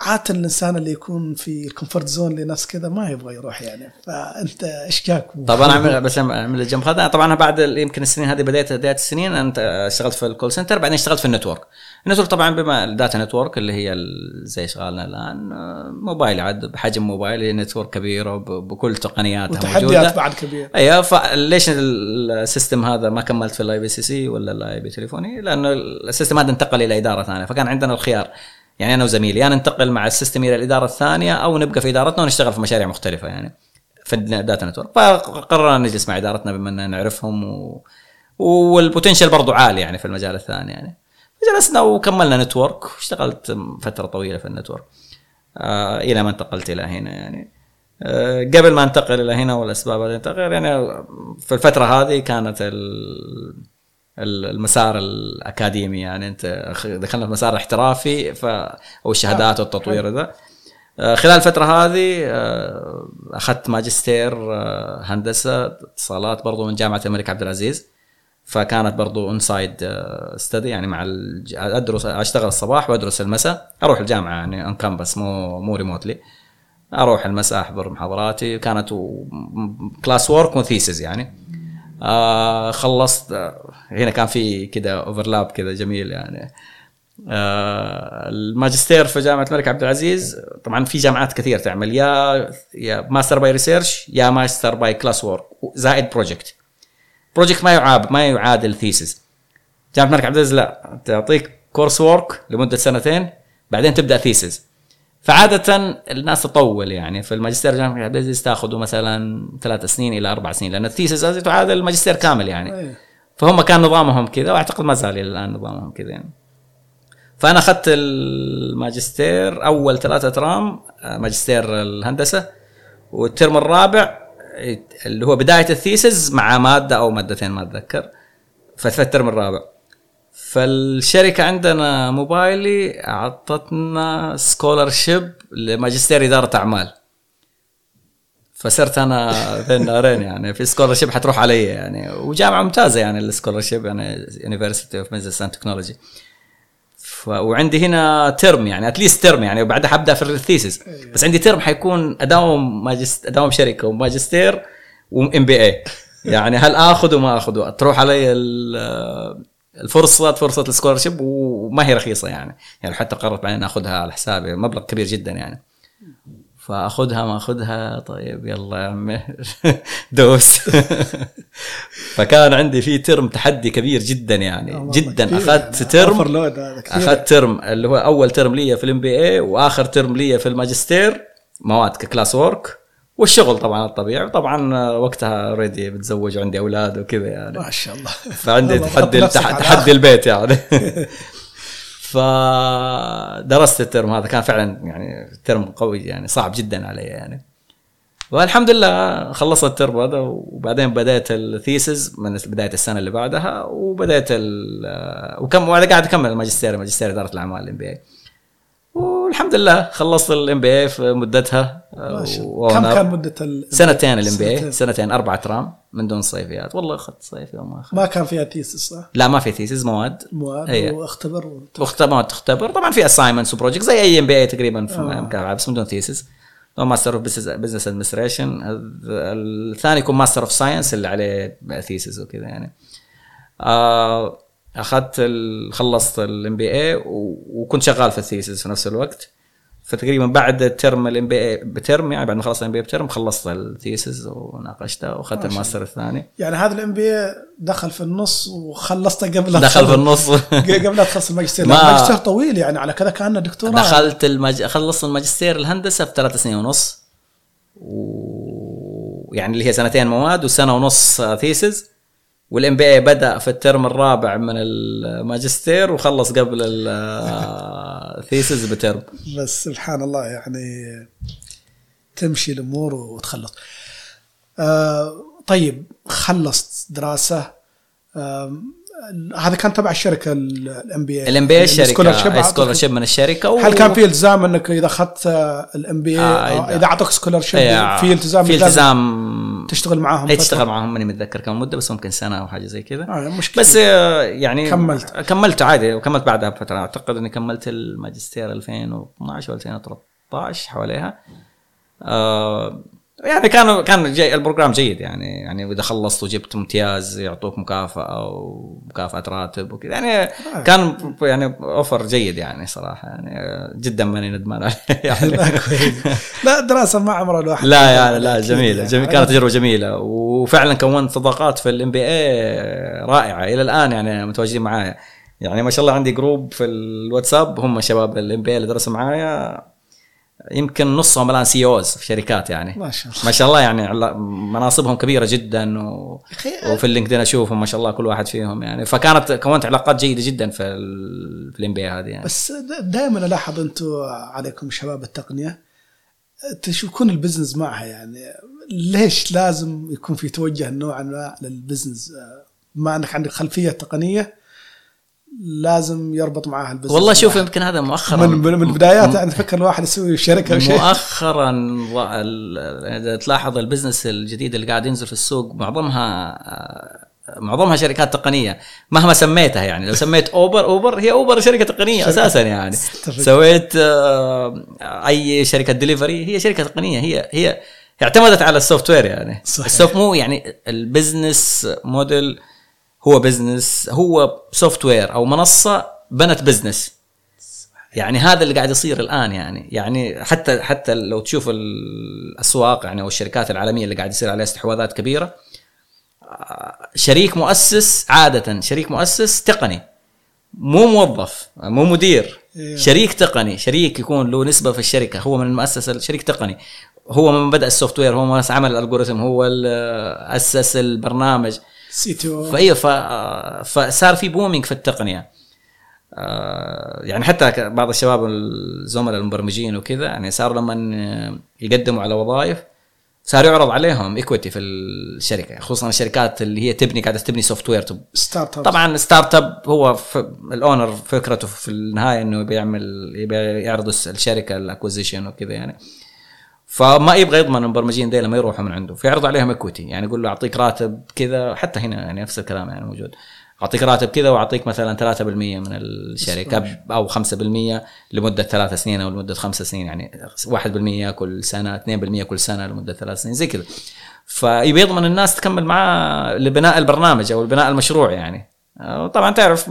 عادة الإنسان اللي يكون في ال comfort zone لنفس كذا ما يبغى يروح يعني. فأنت إيش جاك؟ طبعا اعمل بس اعمل الجنب هذا. طبعا بعد يمكن السنين هذه بدايه بداية السنين أنت اشتغلت في ال call center بعدين اشتغلت في ال network. ال network طبعا بما ال data network اللي هي زي شغالنا الآن آه، موبايل عاد بحجم موبايلي network كبيرة بكل تقنياتها وتحديات موجوده بعد كبير. أيوه فليش ال system هذا ما كملت في ال IPCC ولا ال IP telephony؟ لأنه ال system هذا انتقل إلى إدارة ثانية فكان عندنا الخيار. يعني أنا وزميلي يا ننتقل مع ال system إلى الإدارة الثانية أو نبقى في إدارتنا ونشتغل في مشاريع مختلفة يعني في ال data network. فقررنا نجلس مع إدارتنا بما أننا نعرفهم و... وال potential برضو عالي يعني في المجال الثاني يعني. جلسنا وكملنا network واشتغلت فترة طويلة في ال network. آه إلى ما انتقلت إلى هنا يعني. آه قبل ما أنتقل إلى هنا والأسباب هذه تغير يعني في الفترة هذه كانت ال- المسار الأكاديمي. يعني أنت دخلنا في مسار احترافي ف أو الشهادات والتطوير ذا آه، خلال الفترة هذه آه، أخذت ماجستير آه، هندسة اتصالات برضو من جامعة الملك عبد العزيز. فكانت برضو on side study يعني مع أدرس أشتغل الصباح وأدرس المساء. أروح الجامعة يعني on campus مو مو remotely أروح المساء أحضر محاضراتي. كانت class work و thesis يعني. آه خلصت. هنا كان في كذا overlap كذا جميل يعني. آه الماجستير في جامعة الملك عبد العزيز. طبعا في جامعات كثير تعمل يا يا master by research يا master by class work زائد project project ما يعاب ما يعادل thesis جامعة الملك عبد العزيز لا تعطيك course work لمدة سنتين بعدين تبدأ thesis فعادة الناس تطول يعني في الماجستير جامعة العزيز تاخذوا مثلا ثلاث سنين إلى أربع سنين لأن ال thesis تعادل الماجستير كامل يعني. أيه. فهم كان نظامهم كذا وأعتقد ما زال إلى الآن نظامهم كذا يعني. فأنا أخذت الماجستير أول ثلاثة ترام ماجستير الهندسة والترم الرابع اللي هو بداية ال thesis مع مادة أو مادتين ما أتذكر. في الترم الرابع. فالشركة عندنا موبايلي أعطتنا scholarship لماجستير إدارة أعمال. فصرت أنا بين نارين يعني في scholarship حتروح علي يعني. وجامعة ممتازة يعني ال scholarship يعني University of Business and Technology ف... وعندي هنا ترم يعني at least ترم يعني وبعدها حبدأ في ال thesis بس عندي ترم حيكون أداوم ماجست... أداوم شركة وماجستير و MBA يعني هل آخذ وما آخذ؟ تروح علي الفرصه فرصة ال scholarship وما هي رخيصة يعني. يعني حتى قررت بعدين أخذها على حسابي مبلغ كبير جدا يعني. فأخذها ما أخذها طيب يلا يا عمي دوس. فكان عندي في ترم تحدي كبير جدا يعني جدا. أخذت ترم أخذت ترم اللي هو أول ترم لي في ال MBA وآخر ترم لي في الماجستير. مواد ك class work والشغل طبعا الطبيعي. وطبعا وقتها already متزوج وعندي أولاد وكذا يعني. ما شاء الله. فعندي تحدي تحدي البيت يعني. فدرست الترم هذا. كان فعلا يعني ترم قوي يعني صعب جدا علي يعني. والحمد لله خلصت الترم هذا وبعدين بدأت ال thesis من بداية السنة اللي بعدها وبدأت وكم وأنا قاعد أكمل الماجستير ماجستير إدارة الأعمال ال MB والحمد لله خلصت ال MBA في مدتها. كم كان مده سنتين ال MBA سنتين. أربع ترام من دون صيفيات. والله أخذت صيفي وما أخذت. ما كان فيها thesis صح؟ لا ما في thesis مواد. مواد أيه. واختبر واختبر تختبر. طبعا في assignments و project زي أي MBA تقريبا في آه. بس من دون thesis master of business administration الثاني يكون master of science اللي عليه thesis وكذا يعني. آه أخذت خلصت ال MBA وكنت شغال في ال thesis في نفس الوقت. فتقريبا بعد الترم ال MBA بترم يعني بعد ما خلصت ال MBA بترم خلصت ال thesis وناقشتها وأخذت الماستر الثاني. يعني هذا ال MBA دخل في النص وخلصته قبل دخل في النص. قبل لا تخلص الماجستير. ما الماجستير طويل يعني على كذا كانه دكتوراه دخلت المج... خلصت الماجستير الهندسة في ثلاث سنين ونص. ويعني اللي هي سنتين مواد وسنة ونص thesis وال MBA بدأ في الترم الرابع من الماجستير وخلص قبل ال thesis بترم. بس سبحان الله يعني تمشي الأمور وتخلص. آه طيب خلصت دراسة آه هذا كان تبع الشركة ال MBA ال MBA الشركة scholarship من الشركة و... هل كان في التزام إنك إذا أخذت ال MBA اذا أعطوك scholarship في التزام في التزام تشتغل معاهم اي تشتغل معاهم ماني متذكر كم مدة بس ممكن سنة أو حاجة زي كذا. آه مشكلة. بس آه، يعني كملت. كملت عادي وكملت بعدها بفترة. أعتقد إني كملت الماجستير 2012 و 2013 حواليها. آه يعني كانوا كان جاي ال program جيد يعني. يعني إذا خلصت وجبت امتياز يعطوك مكافأة أو مكافاه راتب وكذا. يعني آه. كان يعني offer جيد يعني صراحة. يعني جدا ماني ندمان عليه يعني. لا الدراسه ما عمرها الواحد لا يعني لا جميلة جميل كانت تجربة جميلة. وفعلا كونت صداقات في ال MBA رائعة. إلى الآن يعني متواجدين معايا. يعني ما شاء الله عندي group في الواتساب. هم شباب ال MBA اللي درسوا معايا. يمكن نصهم الآن CEOs في شركات يعني. ما شاء الله. ما شاء الله يعني مناصبهم كبيرة جدا و... وفي ال LinkedIn أشوفهم ما شاء الله كل واحد فيهم يعني. فكانت كونت علاقات جيدة جدا في ال... في ال MBA هذه يعني. بس دائما ألاحظ أنتم عليكم شباب التقنية تشوفون ال business معها يعني. ليش لازم يكون في توجه نوعا ما للبزنس؟ بما أنك عندك خلفية تقنية لازم يربط معاها ال business. والله شوف يمكن هذا مؤخرا. من, من البدايات يعني تفكر الواحد يسوي شركة أو شيء. مؤخرا إذا تلاحظ ال business الجديد اللي قاعد ينزل في السوق معظمها معظمها شركات تقنية مهما سميتها يعني. لو سميت Uber Uber هي Uber شركة تقنية أساسا يعني. سويت آه، أي شركة دليفري هي شركة تقنية. هي هي اعتمدت على ال software يعني. صحيح. ال soft مو يعني ال business model هو business هو software أو منصة بنت business يعني هذا اللي قاعد يصير الآن يعني. يعني حتى حتى لو تشوف الأسواق يعني أو الشركات العالمية اللي قاعد يصير عليها استحواذات كبيرة آه، شريك مؤسس عادة شريك مؤسس تقني. مو موظف مو مدير. إيه. شريك تقني. شريك يكون له نسبة في الشركة. هو من المؤسسه شريك تقني. هو من بدأ ال software هو من عمل ال algorithm هو اللي أسس البرنامج. CTO فأيوه ف- فصار في booming في التقنية. آه، يعني حتى بعض الشباب الزملاء المبرمجين وكذا يعني صاروا لما يقدموا على وظائف صار يعرض عليهم equity في الشركة خصوصا الشركات اللي هي تبني قاعدة تبني software startup طبعا startup هو. ال owner فكرته في النهاية إنه بيعمل يعرض الشركة ال acquisition وكذا يعني. فما يبغى يضمن المبرمجين دي لما يروحوا من عنده. فيعرض عليهم اكويتي يعني يقول له أعطيك راتب كذا حتى هنا يعني نفس الكلام يعني موجود. أعطيك راتب كذا وأعطيك مثلا 3% من الشركة أو 5% لمدة ثلاث سنين أو لمدة خمس سنين. يعني 1% كل سنة 2% كل سنة لمدة ثلاث سنين زي كذا. فيبي يضمن الناس تكمل معاه لبناء البرنامج أو لبناء المشروع يعني. آه، طبعا تعرف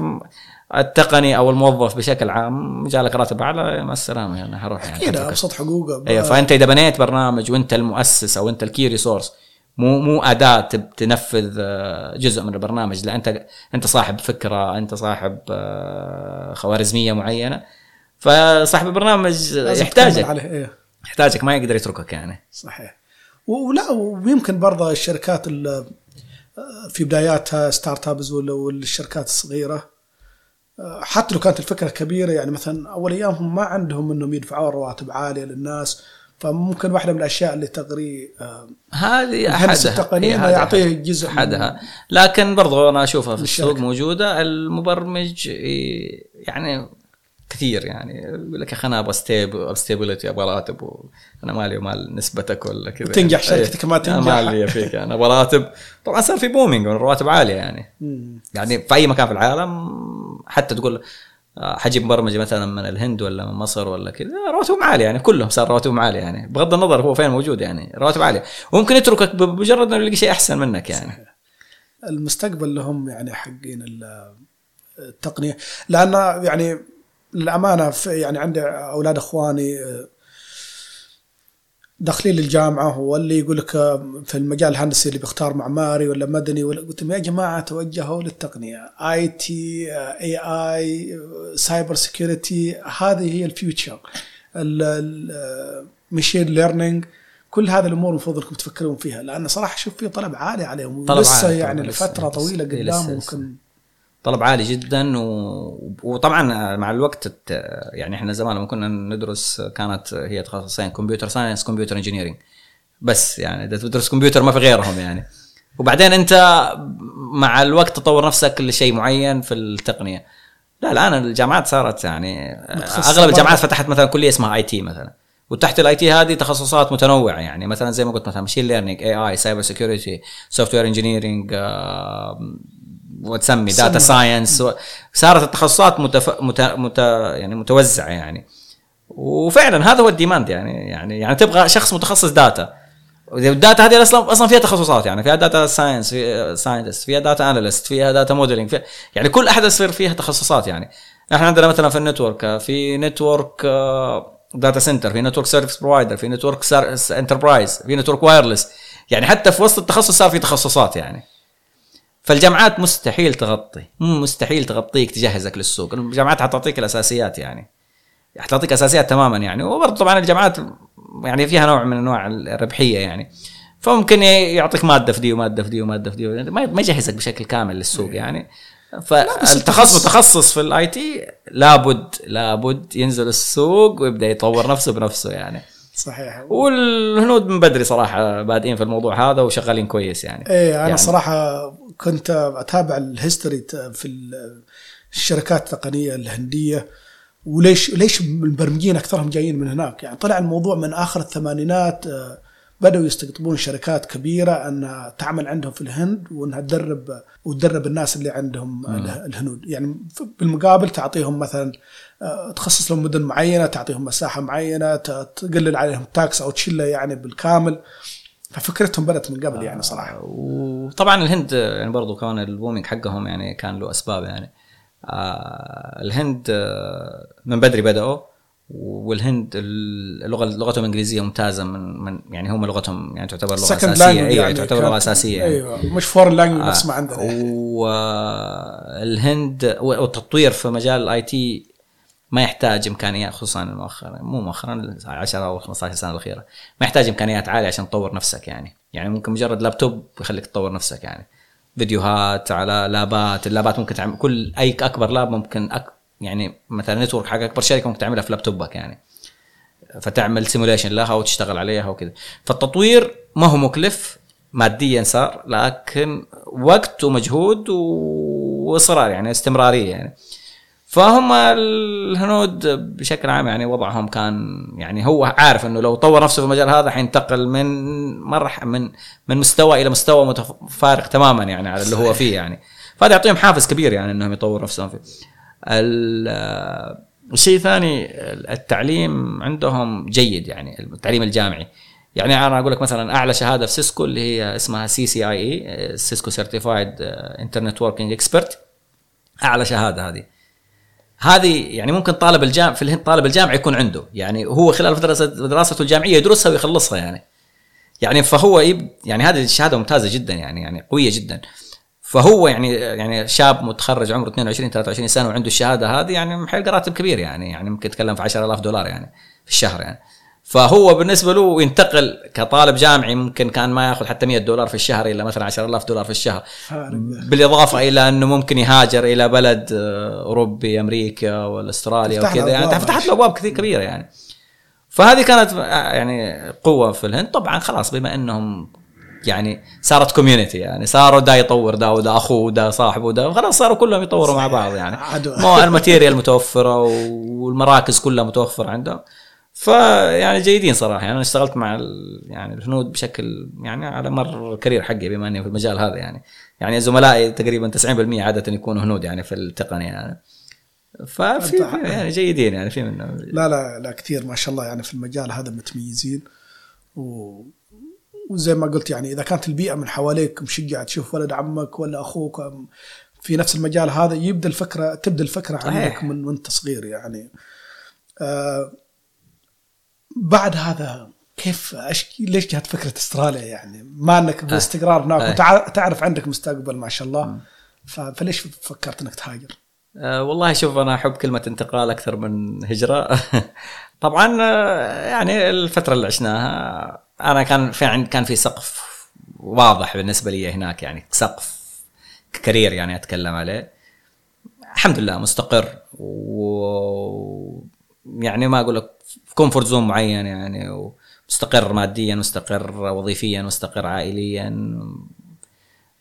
التقني أو الموظف بشكل عام جالك راتب أعلى مع السلامه يعني حروح يعني أكيد. أبسط حقوقه. أيوه فأنت إذا بنيت برنامج وأنت المؤسس أو أنت ال key resource مو مو أداة تنفذ آه، جزء من البرنامج لا أنت أنت صاحب فكرة أنت صاحب آه، خوارزمية معينة فصاحب البرنامج يحتاجك. عليه إيه. يحتاجك ما يقدر يتركك يعني. صحيح. ولا ويمكن برضه الشركات ال- في بداياتها startups والشركات الصغيرة حتى لو كانت الفكرة كبيرة يعني مثلا أول ايامهم ما عندهم إنهم يدفعون رواتب عالية للناس فممكن واحدة من الأشياء اللي تغري آه، هذه أحدها. التقني هي انه هذه يعطيه جزء أحدها. لكن برضو أنا أشوفها في السوق. موجودة المبرمج يعني كثير يعني. يقول لك يا أخي أنا أبغى ستيبلتي أبغى راتب أنا مالي ومال نسبتك ولا كذا. وتنجح يعني. شركتك ما إيه، تنجح. أنا مالي فيك أنا أبغى راتب. طبعا صار في بومينج الرواتب عالية يعني. مم. يعني في أي مكان في العالم حتى تقول آه، حجيب مبرمج مثلا من الهند ولا من مصر ولا كذا رواتبهم عالية يعني كلهم صار رواتبهم عالية يعني. بغض النظر هو فين موجود يعني رواتب عالية. وممكن يتركك بمجرد إنه يلاقي شيء أحسن منك يعني. المستقبل لهم يعني حقين ال- التقنية. لأن يعني للأمانة في يعني عندي أولاد إخواني آه، داخلين للجامعة واللي يقول لك آه، في المجال الهندسي اللي بيختار معماري ولا مدني ولا قلت لهم يا جماعة توجهوا للتقنية IT AI cyber security هذه هي ال future ال machine learning كل هذه الأمور المفروض إنكم تفكرون فيها لأن صراحة شوف في طلب عالي عليهم طلب ولسه عالي يعني لسه- لفتره طويلة لسه- قدام لسه- ممكن طلب عالي جدا و... وطبعا مع الوقت الت... يعني إحنا زمان لما كنا ندرس كانت هي تخصصين computer science computer engineering بس يعني إذا تدرس كمبيوتر ما في غيرهم يعني. وبعدين أنت مع الوقت تطور نفسك لشيء معين في التقنية. لا الآن الجامعات صارت يعني أغلب الجامعات. فتحت مثلا كلية اسمها IT مثلا. وتحت ال IT هذه تخصصات متنوعة يعني. مثلا زي ما قلت مثلا machine learning AI cyber security software engineering وتسمي. data science صارت التخصصات متف... مت... مت... يعني متوزعة يعني. وفعلا هذا هو ال demand يعني يعني يعني تبغى شخص متخصص data ال data هذه أصلا أصلا فيها تخصصات يعني فيها data science في scientist فيها data analyst فيها data modeling فيها يعني كل أحد يصير فيها تخصصات يعني. إحنا عندنا مثلا في ال network في network data center في network service provider في network enterprise في network wireless يعني حتى في وسط التخصص صار في تخصصات يعني. فالجامعات مستحيل تغطي. مستحيل تغطيك تجهزك للسوق. الجامعات حتعطيك الأساسيات يعني. حتعطيك أساسيات تماما يعني. وبرضه طبعا الجامعات يعني فيها نوع من أنواع الربحية يعني. فممكن يعطيك مادة في دي ومادة في دي ومادة في دي ما ما يجهزك بشكل كامل للسوق يعني. فالتخصص متخصص في ال IT لابد لابد ينزل السوق ويبدأ يطور نفسه بنفسه يعني. صحيح. والهنود من بدري صراحة بادئين في الموضوع هذا وشغالين كويس يعني. إيه أنا يعني صراحة كنت أتابع الهيستوري في ال- الشركات التقنية الهندية وليش ليش المبرمجين أكثرهم جايين من هناك؟ يعني طلع الموضوع من آخر الثمانينات آه، بدأوا يستقطبون شركات كبيرة انها تعمل عندهم في الهند وأنها تدرب وتدرب الناس اللي عندهم اله- الهنود. يعني بالمقابل تعطيهم مثلا آه، تخصص لهم مدن معينة تعطيهم مساحة معينة ت- تقلل عليهم ال tax أو تشيله يعني بالكامل. ففكرتهم بدأت من قبل يعني صراحة. وطبعا الهند يعني برضو كان ال booming حقهم يعني كان له أسباب يعني. آه الهند آه من بدري بدأوا. والهند اللغة لغتهم الانجليزيه ممتازة من من يعني هم لغتهم يعني تعتبر لغة أساسية. أيوه يعني تعتبر لغة أساسية. أيوه مش foreign language نفس ما عندنا. والهند والتطوير في مجال ال IT ما يحتاج إمكانيات خصوصا مؤخرا مو مؤخرا 10 أو 15 سنة الأخيرة. ما يحتاج إمكانيات عالية عشان تطور نفسك يعني. يعني ممكن مجرد لابتوب يخليك تطور نفسك يعني. فيديوهات على labات ال labات ممكن تعمل كل أي أكبر lab ممكن أك يعني مثلا network حق أكبر شركة ممكن تعملها في laptopك يعني. فتعمل simulation لها وتشتغل عليها وكذا فالتطوير ما هو مكلف ماديا صار لكن وقت ومجهود وإصرار يعني استمرارية يعني. فهم الهنود بشكل عام يعني وضعهم كان يعني هو عارف إنه لو طور نفسه في المجال هذا حينتقل من مرح من من مستوى إلى مستوى متفارق تماما يعني على اللي هو فيه يعني. فهذا يعطيهم حافز كبير يعني إنهم يطوروا نفسهم فيه. ال- الشيء الثاني التعليم عندهم جيد يعني التعليم الجامعي. يعني أنا أقول لك مثلا أعلى شهادة في Cisco اللي هي اسمها سي سي آي إي سيسكو سيرتيفايد انترنت وركينج اكسبرت أعلى شهادة هذه. هذه يعني ممكن طالب الجامعة في الهند طالب الجامعة يكون عنده. يعني هو خلال فترة دراسته الجامعية يدرسها ويخلصها يعني. يعني فهو يب يعني هذه الشهادة ممتازة جدا يعني يعني قوية جدا. فهو يعني يعني شاب متخرج عمره 22 23 سنة وعنده الشهادة هذه يعني محل راتب كبير يعني يعني ممكن يتكلم في 10000 دولار يعني في الشهر يعني. فهو بالنسبة له ينتقل كطالب جامعي ممكن كان ما ياخذ حتى 100 دولار في الشهر إلا مثلا 10000 دولار في الشهر. فارق. بالإضافة إلى أنه ممكن يهاجر إلى بلد آه، أوروبي أمريكا ولا استراليا وكذا يعني. فتحت. له أبواب كثير كبيرة يعني. فهذه كانت آه، يعني قوة في الهند. طبعا خلاص بما إنهم يعني صارت كوميونتي يعني صاروا دا يطور دا ودا اخوه ودا صاحبه ودا خلاص صاروا كلهم يطوروا مع بعض يعني. مو ال material متوفرة والمراكز كلها متوفرة عندهم. فيعني جيدين صراحة يعني أنا اشتغلت مع يعني الهنود بشكل يعني على مر ال career حقي بما إني في المجال هذا يعني. يعني زملائي تقريبا 90% عادة يكونوا هنود يعني في التقنية يعني. ففي في- يعني جيدين يعني في منهم. لا لا لا كثير ما شاء الله يعني في المجال هذا متميزين و... وزي ما قلت يعني إذا كانت البيئة من حواليك مشجعة تشوف ولد عمك ولا أخوك في نفس المجال هذا يبدأ الفكرة تبدأ الفكرة. عندك من وانت صغير يعني. آه بعد هذا كيف أش... ليش جات فكرة استراليا يعني؟ ما إنك باستقرار هناك آه. وتع... تعرف عندك مستقبل ما شاء الله. ف... فليش فكرت إنك تهاجر؟ أه والله شوف أنا أحب كلمة انتقال أكثر من هجرة. طبعا آه، يعني الفترة اللي عشناها أنا كان في عند كان في سقف واضح بالنسبة لي هناك يعني سقف career يعني أتكلم عليه. الحمد لله مستقر و يعني ما أقول لك في comfort zone معين يعني ومستقر ماديا مستقر وظيفيا مستقر عائليا.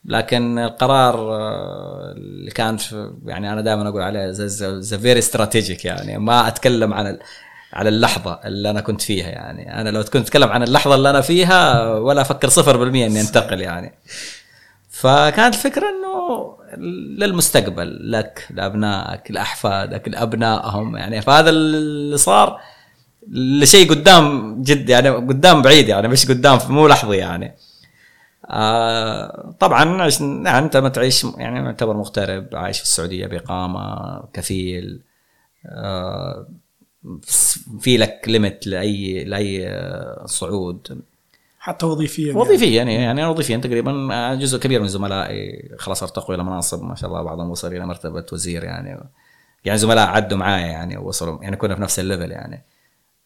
لكن القرار آه، اللي كان يعني أنا دائما أقول عليه the very strategic يعني ما أتكلم عن على اللحظة اللي أنا كنت فيها يعني. أنا لو كنت أتكلم عن اللحظة اللي أنا فيها ولا أفكر صفر بالمية إني أنتقل يعني. فكانت الفكرة إنه للمستقبل لك لأبنائك لأحفادك لأبنائهم يعني. فهذا اللي صار لشيء قدام جد يعني قدام بعيد يعني مش قدام مو لحظي يعني. آه طبعا. يعني أنت ما تعيش يعني معتبر مغترب عايش في السعودية بإقامة كفيل. آه في لك ليمت لاي لأي آه، صعود. حتى وظيفيا وظيفيا يعني يعني وظيفيا تقريبا جزء كبير من زملائي خلاص ارتقوا إلى مناصب ما شاء الله بعضهم وصل إلى مرتبة وزير يعني. يعني زملاء عدوا معايا يعني وصلوا يعني كنا في نفس ال level يعني.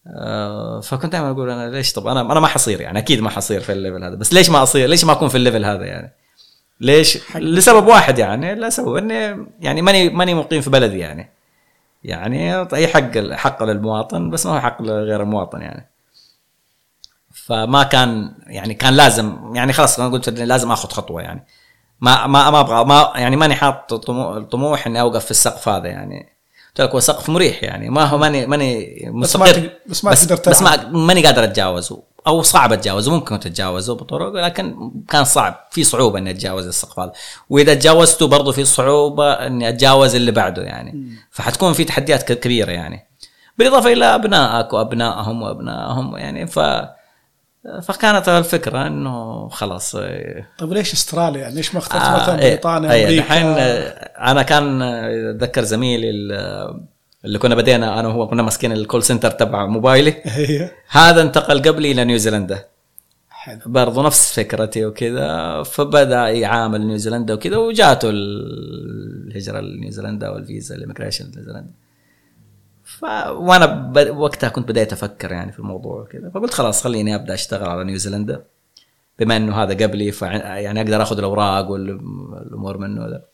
آه، فكنت دائما أقول أنا ليش طب أنا أنا ما حصير يعني أكيد ما حصير في ال level هذا بس ليش ما أصير؟ ليش ما أكون في ال level هذا يعني؟ ليش؟ لسبب واحد يعني لسبب إني يعني ماني ماني مقيم في بلدي يعني. يعني أي حق حق للمواطن بس ما هو حق لغير المواطن يعني. فما كان يعني كان لازم يعني خلاص أنا قلت لازم آخذ خطوة يعني. ما ما ما أبغى ما يعني ماني حاط طمو- طموح إني أوقف في السقف هذا يعني. قلت لك هو سقف مريح يعني ما هو ماني ماني بس ما بس ما بس, تقدر بس. ما ماني قادر أتجاوزه. أو صعب أتجاوزه ممكن تتجاوزه بطرق لكن كان صعب في صعوبة إني أتجاوز هذا وإذا تجاوزته برضه في صعوبة إني أتجاوز اللي بعده يعني. فحتكون في تحديات كبيرة يعني. بالإضافة إلى أبنائك وأبنائهم وأبنائهم يعني ف فكانت الفكرة إنه خلاص آه، طيب ليش أستراليا؟ يعني ليش ما اخترت آه، مثلا إيه، بريطانيا إيه، أمريكا؟ الحين آه، أنا كان آه، أتذكر زميلي اللي كنا بدينا أنا وهو كنا ماسكين ال call center تبع موبايلي. أيوه. هذا انتقل قبلي إلى نيوزيلندا. حلو. برضو نفس فكرتي وكذا. فبدأ يعامل نيوزيلندا وكذا وجاته الهجرة لنيوزيلندا والفيزا ال immigration لنيوزيلندا. ف... وأنا ب... وقتها كنت بديت أفكر يعني في الموضوع وكذا. فقلت خلاص خليني أبدأ أشتغل على نيوزيلندا. بما إنه هذا قبلي ف يعني أقدر آخذ الأوراق والأمور منه ده.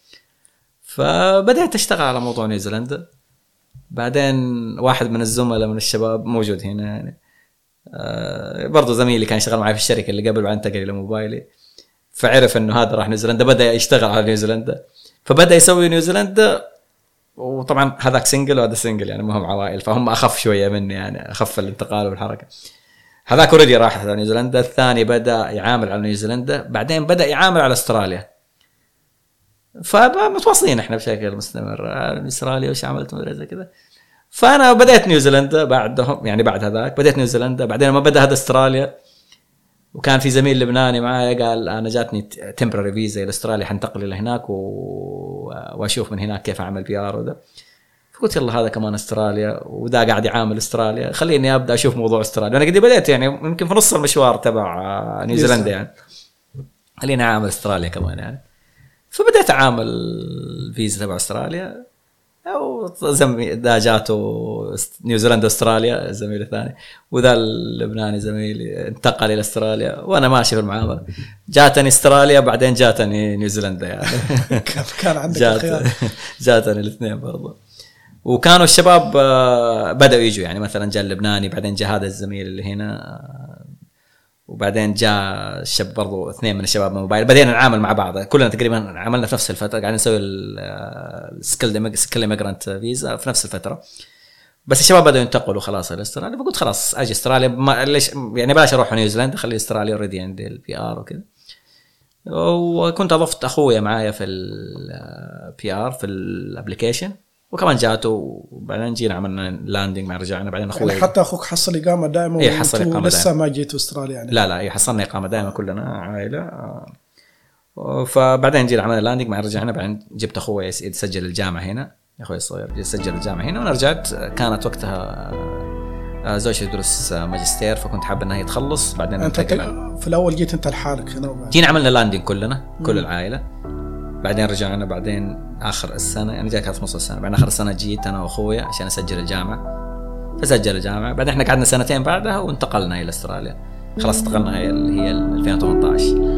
فبدأت أشتغل على موضوع نيوزيلندا. بعدين واحد من الزملاء من الشباب موجود هنا يعني. آه برضه زميلي كان يشتغل معي في الشركة اللي قبل بعدين انتقل إلى موبايلي. فعرف إنه هذا راح نيوزيلندا بدأ يشتغل على نيوزيلندا. فبدأ يسوي نيوزيلندا وطبعا هذاك single وهذا single يعني ما هم عوائل فهم أخف شوية مني يعني أخف الانتقال والحركة. هذاك already راح على نيوزيلندا الثاني بدأ يعامل على نيوزيلندا بعدين بدأ يعامل على أستراليا. فمتواصلين إحنا بشكل مستمر. استراليا وش عملت زي كذا. فأنا بديت نيوزيلندا بعدهم يعني بعد هذاك بديت نيوزيلندا. بعدين لما بدأ هذا أستراليا وكان في زميل لبناني معايا قال أنا جاتني temporary visa إلى أستراليا حنتقل إلى هناك و... وأشوف من هناك كيف أعمل PR وده فقلت يلا هذا كمان أستراليا وذا قاعد يعامل أستراليا. خليني أبدأ أشوف موضوع أستراليا. أنا قد بديت يعني يمكن في نص المشوار تبع نيوزيلندا يعني. خليني أعامل أستراليا كمان يعني. فبديت أعامل الفيزا تبع أستراليا وزميلي ذا جاته نيوزيلندا أستراليا الزميل الثاني وذا اللبناني زميلي انتقل إلى أستراليا وأنا ماشي في المعاملة. جاتني أستراليا بعدين جاتني نيوزيلندا يعني. كان عندك جات جاتني الاثنين برضه وكانوا الشباب آه، بدأوا يجوا يعني. مثلا جاء اللبناني بعدين جاء هذا الزميل اللي هنا وبعدين جاء الشاب برضو اثنين من الشباب من موبايلي. بدينا نعامل مع بعض. كلنا تقريبا عملنا في نفس الفترة. قاعدين نسوي ال skilled skilled immigrant visa في نفس الفترة. بس الشباب بدأوا ينتقلوا خلاص إلى أستراليا. فقلت خلاص أجي أستراليا. ليش يعني بلاش أروح نيوزيلندا خلي أستراليا already عندي ال PR وكذا. وكنت أضفت أخويا معايا في ال PR في ال application وكمان جاته وبعدين جينا عملنا landing مع رجعنا بعدين أخوي يعني حتى أخوك حصل إقامة دائمه اي حصل إقامة لسه ما جيتوا أستراليا يعني. لا لا اي حصلنا إقامة دائمه كلنا عائلة. فبعدين جينا عملنا landing مع رجعنا بعدين جبت أخوي يسجل الجامعة هنا. أخوي الصغير يسجل الجامعة هنا. وأنا رجعت كانت وقتها آه، زوجتي تدرس ماجستير فكنت حاب إنها تخلص. بعدين أنت في الأول جيت أنت لحالك هنا جينا عملنا لاندنج كلنا كل العائلة. بعدين رجعنا بعدين آخر السنة يعني جاء كانت في نص السنة. بعدين آخر السنة جيت أنا وأخويا عشان أسجل الجامعة. فسجل الجامعة. بعدين إحنا قعدنا سنتين بعدها وانتقلنا إلى أستراليا. خلاص انتقلنا هي هي 2018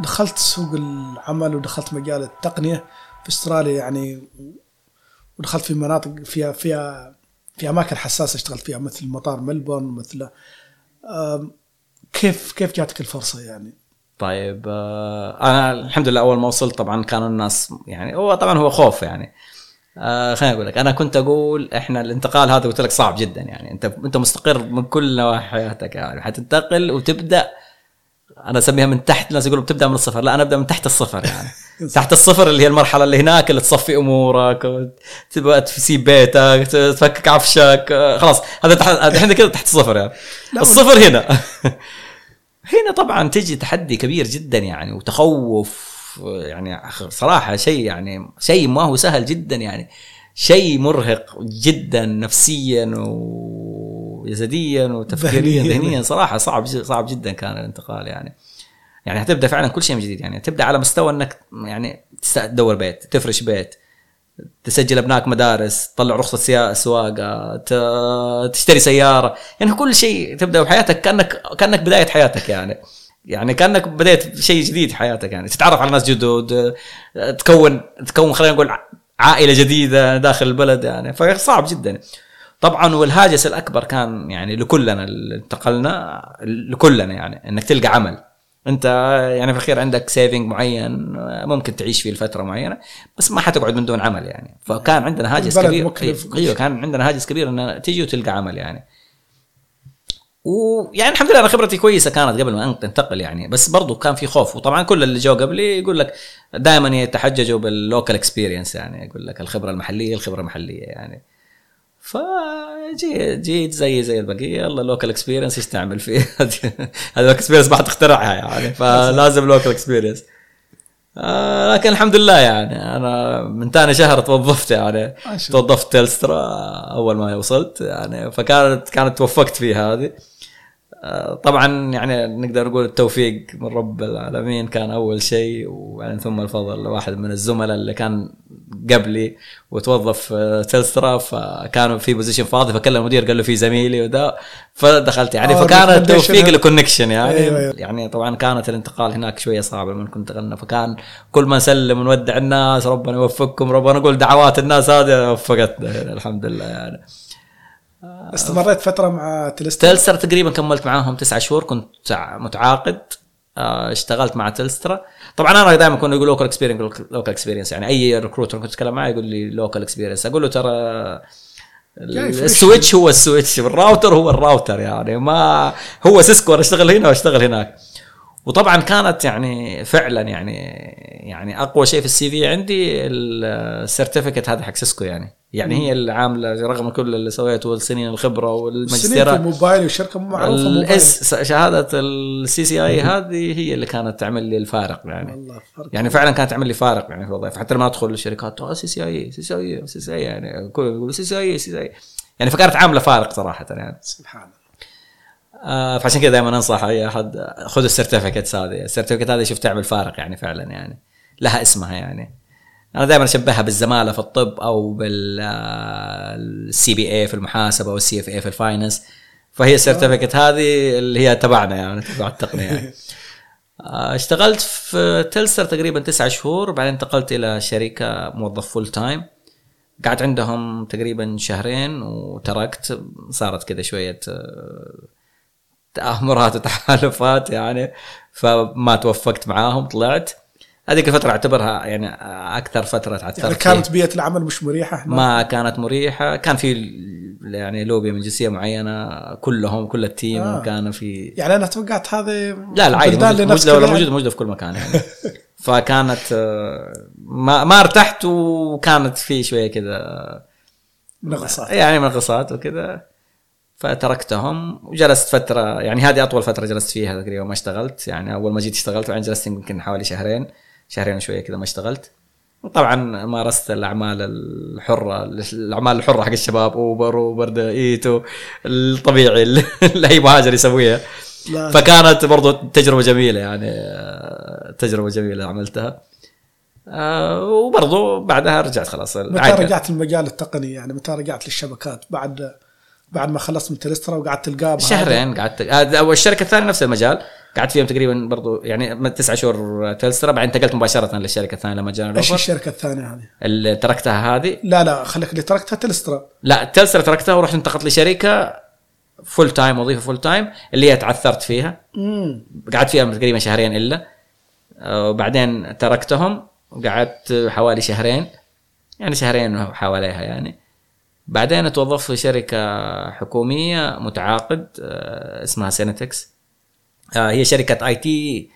دخلت سوق العمل ودخلت مجال التقنية في أستراليا يعني ودخلت في مناطق فيها فيها في أماكن حساسة اشتغلت فيها مثل مطار ملبورن مثل كيف كيف جاتك الفرصة يعني؟ طيب آه، أنا الحمد لله أول ما وصلت طبعا كانوا الناس يعني هو طبعا هو خوف يعني. آه خليني أقول لك أنا كنت أقول إحنا الانتقال هذا قلت لك صعب جدا يعني. أنت أنت مستقر من كل نواحي حياتك يعني. حتنتقل وتبدأ أنا أسميها من تحت الناس يقولوا بتبدأ من الصفر. لا أنا أبدأ من تحت الصفر يعني. تحت الصفر اللي هي المرحلة اللي هناك اللي تصفي أمورك تبغى تسيب بيتك تفكك عفشك. خلاص هذا تحت إحنا كذا تحت الصفر يعني. الصفر هنا. هنا طبعا تجي تحدي كبير جدا يعني وتخوف يعني صراحة شيء يعني شيء ما هو سهل جدا يعني. شيء مرهق جدا نفسيا وجسديا وتفكيريا ذهنيا. صراحة صعب صعب جدا كان الانتقال يعني. يعني هتبدأ فعلا كل شيء من جديد يعني. تبدأ على مستوى إنك يعني تدور بيت تفرش بيت تسجل أبنائك مدارس تطلع رخصة سواقة تشتري سيارة. يعني كل شيء تبدأ بحياتك كأنك كأنك بداية حياتك يعني. يعني كأنك بديت شيء جديد في حياتك يعني. تتعرف على ناس جدد تكون تكون خلينا نقول عائلة جديدة داخل البلد يعني. فصعب جدا. طبعا والهاجس الأكبر كان يعني لكلنا اللي انتقلنا لكلنا يعني إنك تلقى عمل. أنت يعني في الأخير عندك saving معين ممكن تعيش فيه لفترة معينة بس ما حتقعد من دون عمل يعني. فكان عندنا هاجس كبير. أيوه كان عندنا هاجس كبير ان تجي وتلقى عمل يعني. ويعني الحمد لله أنا خبرتي كويسة كانت قبل ما انتقل يعني بس برضو كان في خوف. وطبعا كل اللي جو قبلي يقول لك دائما يتحججوا بال local experience يعني يقول لك الخبرة المحلية الخبرة المحلية يعني. فجيت جيت زي زي البقية. يلا local experience إيش تعمل فيه؟ هذا local experience ما حتخترعها يعني. فلازم local experience آه لكن الحمد لله يعني. أنا من ثاني شهر توظفت يعني. توظفت تلسترا أول ما وصلت يعني. فكانت كانت توفقت في هذه. طبعا يعني نقدر نقول التوفيق من رب العالمين كان أول شيء وبعدين ثم الفضل واحد من الزملاء اللي كان قبلي وتوظف تلسترا فكانوا في position فاضي فكلم المدير قال له في زميلي وده فدخلت يعني آه، فكان التوفيق. ال connection يعني أيوة، أيوة. يعني طبعا كانت الانتقال هناك شوية صعبه لما كنت انتقلنا فكان كل ما نسلم ونودع الناس ربنا يوفقكم ربنا نقول دعوات الناس هذه وفقتنا يعني الحمد لله يعني استمريت فترة مع تلسترا تلسترا تقريبا كملت معاهم تسعة شهور كنت متعاقد آه، اشتغلت مع تلسترا. طبعا أنا دائما كنا يقول local experience local experience يعني أي recruiter كنت أتكلم معاه يقول لي local experience أقول له ترى. السويتش هو السويتش الراوتر هو الراوتر يعني ما هو Cisco أنا اشتغل هنا واشتغل هناك. وطبعا كانت يعني فعلا يعني يعني أقوى شيء في ال CV عندي ال certificate هذا حق Cisco يعني. يعني هي اللي عاملة رغم كل اللي سويته والسنين الخبرة سنين في والماجستيرات الموبايل والشركة معروفة موبايلي. الاس شهادة ال CCIE هذه هي اللي كانت تعمل لي الفارق يعني. والله فرق يعني فعلا كانت تعمل لي فارق يعني في الوظيفة. حتى لما أدخل الشركات آه سي سي آي سي سي آي سي سي آي. يعني كل يقولوا سي سي آي سي سي آي. يعني فكانت عاملة فارق صراحة يعني. سبحان الله. آه فعشان كذا دائما انصح اي أحد خذ ال certificates هذه. ال certificate هذه شوف تعمل فارق يعني فعلا يعني. لها اسمها يعني. أنا دائما أشبهها بالزمالة في الطب أو بال CPA في المحاسبة أو ال CFA في ال finance. فهي ال certificate هذه اللي هي تبعنا يعني تبع التقنية يعني. آه، اشتغلت في Telstra تقريبا تسعة شهور بعدين انتقلت إلى شركة موظف full time قعدت عندهم تقريبا شهرين وتركت. صارت كذا شوية آه، تآمرات وتحالفات يعني فما توفقت معاهم طلعت. هذيك الفترة أعتبرها يعني أكثر فترة تعثرت يعني. كانت بيئة العمل مش مريحة هناك؟ ما كانت مريحة كان في يعني لوبي من جنسية معينة كلهم كل ال team آه. كان في يعني أنا توقعت هذه لا لا عادي موجود موجودة, موجودة, يعني. موجودة في كل مكان يعني فكانت آه، ما ما ارتحت وكانت في شوية كذا منغصات يعني منغصات وكذا فتركتهم وجلست فترة يعني هذه أطول فترة جلست فيها تقريبا ما اشتغلت يعني أول ما جيت اشتغلت وبعدين جلست يمكن حوالي شهرين شهرين وشوية كذا ما اشتغلت. وطبعا مارست الأعمال الحرة الأعمال الحرة حق الشباب أوبر وبرد إيتو الطبيعي اللي أي مهاجر يسويها. لا. فكانت برضو تجربة جميلة يعني تجربة جميلة عملتها. آه، وبرضو بعدها رجعت خلاص. متى. رجعت المجال التقني يعني؟ متى رجعت للشبكات بعد بعد ما خلصت من تلسترا وقعدت تلقاه؟ شهرين قعدت والشركة الثانية نفس المجال. قعدت فيهم تقريبا برضو يعني تسعة شهور Telstra بعدين انتقلت مباشرة للشركة الثانية لما جانا إيش الشركة الثانية هذه؟ اللي تركتها هذه؟ لا لا خليك اللي تركتها Telstra لا Telstra تركتها ورحت انتقلت لشركة full time وظيفة full time اللي هي تعثرت فيها. قعدت فيها تقريبا شهرين إلا. آه، وبعدين تركتهم وقعدت حوالي شهرين. يعني شهرين حواليها يعني. بعدين توظفت في شركة حكومية متعاقد آه، اسمها Cenitex آه، هي شركة IT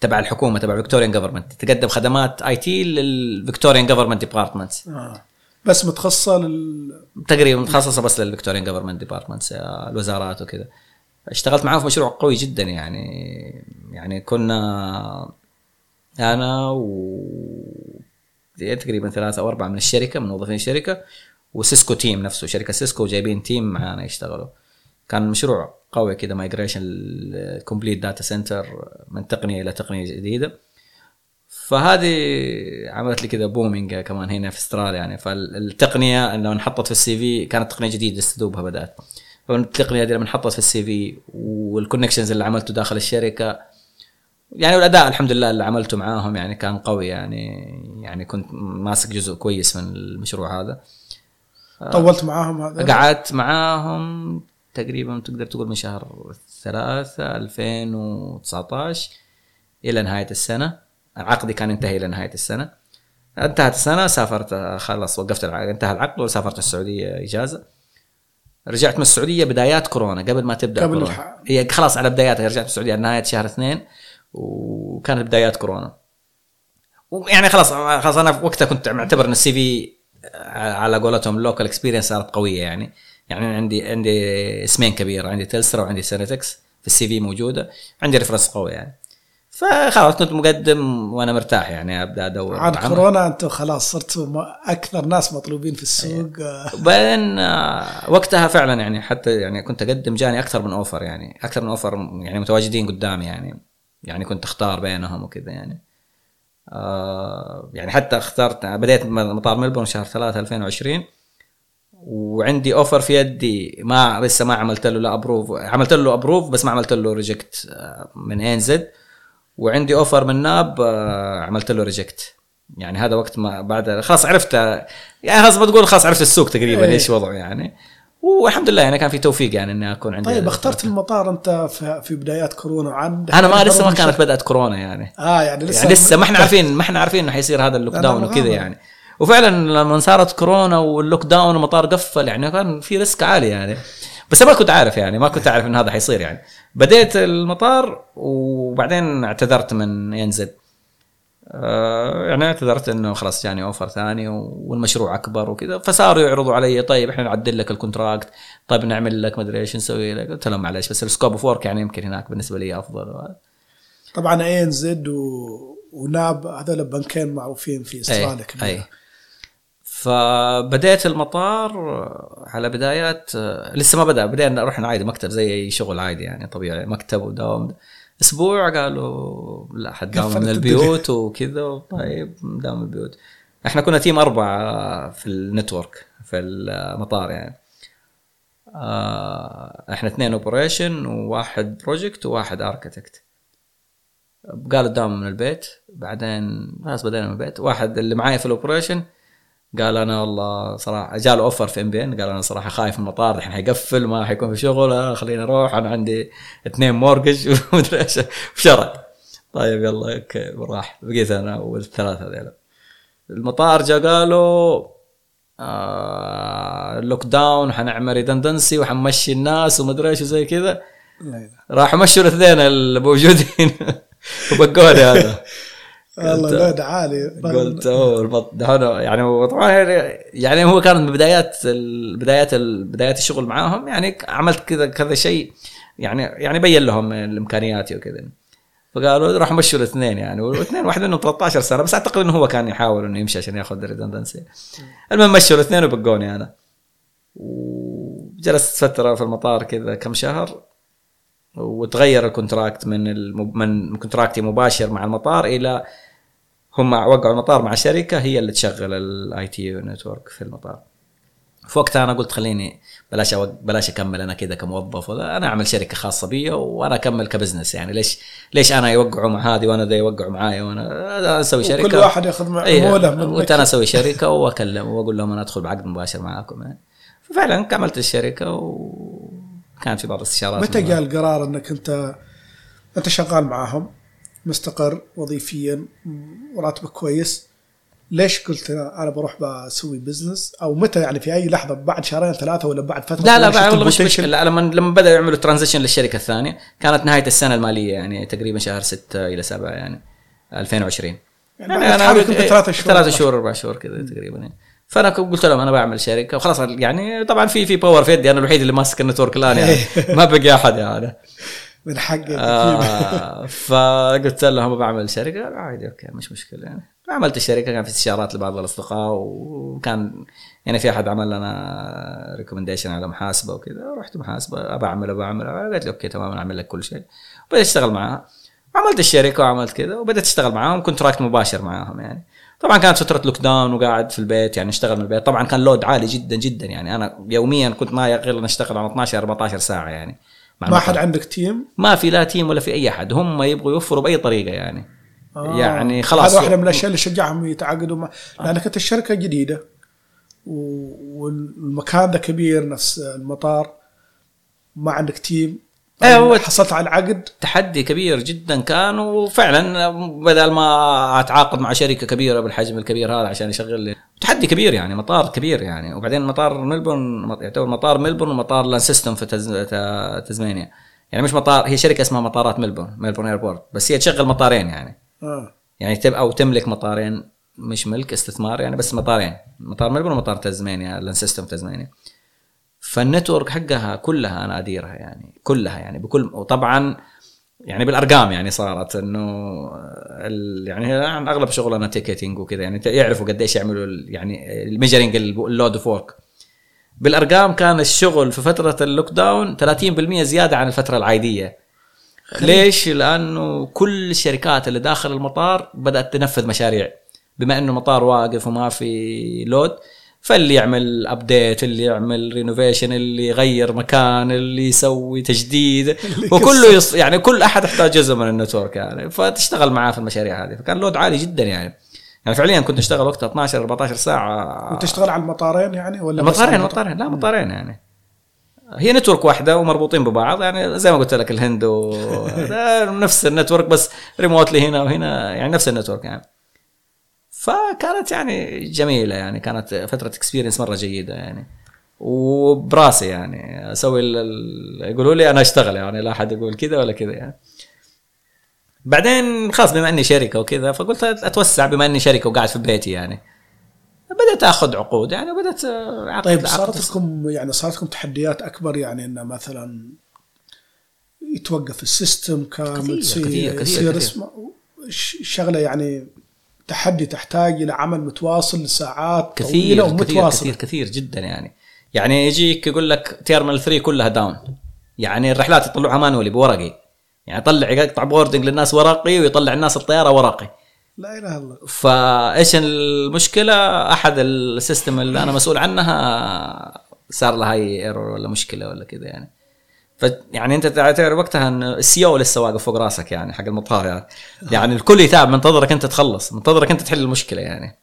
تبع الحكومة تبع Victorian government تقدم خدمات IT لل Victorian government departments آه. بس متخصصة لل تقريبا متخصصة بس لل Victorian government departments الوزارات وكذا. اشتغلت معاهم في مشروع قوي جدا يعني. يعني كنا أنا و تقريبا ثلاثة أو أربعة من الشركة من موظفين الشركة. و Cisco team نفسه شركة Cisco جايبين team معانا يشتغلوا. كان مشروع قوي كذا migration complete data center من تقنية إلى تقنية جديدة. فهذه عملت لي كذا booming كمان هنا في أستراليا يعني. فالتقنية لو انحطت في ال CV كانت تقنية جديدة لسه دوبها بدأت. فالتقنية دي لما انحطت في ال CV وال connections اللي عملته داخل الشركة يعني والأداء الحمد لله اللي عملته معاهم يعني كان قوي يعني. يعني كنت ماسك جزء كويس من المشروع هذا. طولت معاهم هذا قعدت معاهم تقريبا تقدر تقول من شهر ثلاثة 2019 إلى نهاية السنة. عقدي كان انتهي إلى نهاية السنة. انتهت السنة سافرت خلاص وقفت العقد انتهى العقد وسافرت السعودية إجازة. رجعت من السعودية بدايات كورونا قبل ما تبدأ قبل كورونا. هي خلاص على بداياتها رجعت من السعودية نهاية شهر اثنين وكانت بدايات كورونا. ويعني خلاص خلاص أنا وقتها كنت معتبر إن ال CV على قولتهم ال local experience صارت قوية يعني. يعني عندي عندي اسمين كبيره عندي Telstra وعندي Cenitex في ال CV موجودة. عندي reference قوي يعني. فخلاص كنت مقدم وأنا مرتاح يعني أبدأ أدور عاد عمل. كورونا أنتم خلاص صرتوا أكثر ناس مطلوبين في السوق. إيه. آه، بعدين آه، وقتها فعلا يعني حتى يعني كنت أقدم جاني أكثر من offer يعني أكثر من offer يعني متواجدين قدامي يعني. يعني كنت أختار بينهم وكذا يعني. آه يعني حتى اخترت بديت مطار ملبورن شهر 3 2020 وعندي offer في يدي ما لسه ما عملت له لا approve عملت له approve بس ما عملت له reject من ANZ وعندي offer من NAB آه، عملت له reject يعني هذا وقت ما بعد خلاص عرفت يعني خلاص بتقول خلاص عرفت السوق تقريبا إيه. إيش وضعه يعني. والحمد لله يعني كان في توفيق يعني إني أكون عندي طيب اخترت المطار أنت في بدايات كورونا عن أنا ما لسه ما كانت بدأت كورونا يعني. آه يعني لسه يعني لسه ما إحنا عارفين ما إحنا عارفين إنه حيصير هذا ال lockdown وكذا. يعني. وفعلا لما صارت كورونا وال lockdown والمطار قفل يعني كان في risk عالي يعني. بس ما كنت عارف يعني ما كنت عارف إن هذا حيصير يعني. بديت المطار وبعدين اعتذرت من ANZ. يعني اعتذرت انه خلاص جاني offer ثاني والمشروع اكبر وكذا فصاروا يعرضوا علي طيب إحنا نعدل لك ال contract طيب نعمل لك مدري إيش نسوي لك قلت لهم معلش بس ال scope of work يعني يمكن هناك بالنسبة لي أفضل. طبعا ANZ و... و NAB هذول بنكين معروفين في إستراليا اي كلها اي فبديت المطار على بدايات لسه ما بدأ بدينا رحنا عادي مكتب زي أي شغل عادي يعني طبيعي مكتب وداوم أسبوع قالوا لا قفلت من البيوت وكذا. طيب داوم من البيوت. إحنا كنا team أربعة في ال network في المطار يعني. آه، إحنا اثنين operation وواحد project وواحد architect قالوا داوم من البيت بعدين خلاص بدينا من البيت. واحد اللي معايا في ال operation قال أنا والله صراحة جاله offer في NBN قال أنا صراحة خايف من المطار الحين حيقفل ما حيكون في شغل آه، خليني أروح أنا عندي اثنين mortgage ومدري إيش. وشرد طيب يلا okay راح بقيت أنا والثلاثة ذيلا. المطار جا قالوا آه lockdown حنعمل redundancy وحنمشي الناس ومدري إيش وزي كذا. راحوا مشوا الاثنين الموجودين. وبقوني هذا. والله load عالي. قلت أوه يعني طبعا يعني هو كان من بدايات بدايات بدايات الشغل معاهم يعني عملت كذا كذا شيء يعني يعني بين لهم الإمكانيات وكذا. فقالوا راح مشوا الاثنين يعني والاثنين واحد منهم 13 سنة بس أعتقد إنه هو كان يحاول إنه يمشي عشان يأخذ ال redundancy المهم مشوا الاثنين وبقوني أنا. وجلست فترة في المطار كذا كم شهر وتغير ال contract من الم... من contract ي مباشر مع المطار إلى هم وقعوا المطار مع شركة هي اللي تشغل ال IT network في المطار. في وقتها أنا قلت خليني بلاش أوق... بلاش أكمل أنا كذا كموظف ولا أنا أعمل شركة خاصة بي وأنا أكمل ك business يعني. ليش ليش أنا يوقعوا مع هذه وأنا ذا يوقعوا معايا وأنا أسوي شركة؟ كل واحد ياخذ مع- إيه، من قلت أنا أسوي شركة وأكلم وأقول لهم أنا أدخل بعقد مباشر معاكم يعني. ففعلا عملت الشركة وكانت في بعض الاستشارات متى جاء القرار إنك انت أنت شغال معاهم؟ مستقر وظيفيا وراتبك كويس. ليش قلت أنا أنا بروح بسوي business أو متى يعني في أي لحظة بعد شهرين ثلاثة ولا بعد فترة؟ لا لا والله مش مشكلة. لما لما بداوا يعملوا transition للشركة الثانية كانت نهاية السنة المالية يعني تقريبا شهر 6 إلى 7 يعني 2020 يعني بعد تحرك انت ثلاثة شهور. ثلاث شهور أربع شهور كذا تقريبا يعني. فأنا قلت لهم أنا بعمل شركة وخلاص يعني طبعا في في power في يدي أنا الوحيد اللي ماسك ال network الآن يعني. ما بقي أحد يعني. من حقك. آه فقلت لهم بعمل شركة؟ عادي okay مش مشكلة. يعني عملت الشركة كان في استشارات لبعض الأصدقاء وكان يعني في أحد عمل لنا recommendation على محاسبة وكذا. رحت محاسبة أبى أعمل أبى أعمل. قالت لي okay تمام أعمل لك كل شيء. بدأت أشتغل معاها. عملت الشركة وعملت كذا وبدأت أشتغل معاهم contract مباشر معاهم يعني. طبعا كانت فترة lockdown وقاعد في البيت يعني اشتغل من البيت. طبعا كان load عالي جدا جدا يعني. أنا يوميا كنت ما يقل إن أشتغل على 12 14 ساعة يعني. ما. حد عندك team ما في لا team ولا في أي أحد. هم يبغوا يوفروا بأي طريقة يعني. آه. يعني خلاص. هذا واحدة من الأشياء اللي شجعهم يتعاقدوا مع لأنك أنت الشركة جديدة. و- والمكان ده كبير نفس المطار. ما عندك team هو- حصلت على العقد تحدي كبير جدا كان وفعلا بدل ما أتعاقد مع شركة كبيرة بالحجم الكبير هذا عشان يشغل لي. تحدي كبير يعني مطار كبير يعني. وبعدين مطار ملبورن يعتبر مطار ملبورن ومطار لانسيستون في تز... تزمانيا. يعني مش مطار هي شركة اسمها مطارات ملبورن ملبورن airport بس هي تشغل مطارين يعني. آه. يعني تب أو تملك مطارين مش ملك استثمار يعني بس مطارين. مطار ملبورن ومطار تزمانيا لانسيستون تزمانيا. فال network حقها كلها أنا أديرها يعني كلها يعني بكل وطبعا يعني بالأرقام يعني صارت إنه ال- يعني أغلب شغلنا ticketing وكذا يعني يعرفوا قديش يعملوا يعني ال measuring ال load of work بالأرقام كان الشغل في فترة ال lockdown 30% زيادة عن الفترة العادية. ليش؟ لأنه كل الشركات اللي داخل المطار بدأت تنفذ مشاريع. بما إنه المطار واقف وما في load فاللي يعمل update اللي يعمل renovation اللي يغير مكان اللي يسوي تجديد. وكله يص... يعني كل أحد يحتاج جزء من ال network يعني. فتشتغل معاه في المشاريع هذه. فكان load عالي جدا يعني. يعني فعليا كنت أشتغل وقتها 12 14 ساعة. وتشتغل على المطارين يعني ولا مطارين؟ مطارين لا مطارين يعني. هي network واحدة ومربوطين ببعض يعني. زي ما قلت لك الهند و نفس ال network بس remotely هنا وهنا يعني نفس ال network يعني. فكانت يعني جميلة يعني كانت فترة experience مرة جيدة يعني. وبراسي يعني أسوي يقولوا لي أنا أشتغل يعني لا أحد يقول كذا ولا كذا يعني. بعدين خلاص بما إني شركة وكذا فقلت أتوسع بما إني شركة وقاعد في بيتي يعني. بدأت آخذ عقود يعني بدات أعقد- طيب صارت لكم يعني صارت لكم تحديات أكبر يعني إنه مثلا يتوقف ال system كامل كثير- كثير- كثير- كثير. شغلة يعني تحدي تحتاج إلى عمل متواصل لساعات طويلة كثير كثير ومتواصلة. كثير كثير جدا يعني. يعني يجيك يقول لك terminal 3 كلها down يعني الرحلات يطلعوها manually بورقي. يعني يطلع يقطع boarding للناس ورقي ويطلع الناس الطيارة ورقي. لا إله إلا الله. فإيش المشكلة؟ أحد ال system اللي أنا مسؤول عنها صار لها high error ولا مشكلة ولا كذا يعني. ف يعني انت تعرف وقتها إن ال CEO لسه واقف فوق راسك يعني حق المطار يعني. يعني الكل يتابع منتظرك أنت تخلص منتظرك أنت تحل المشكلة يعني.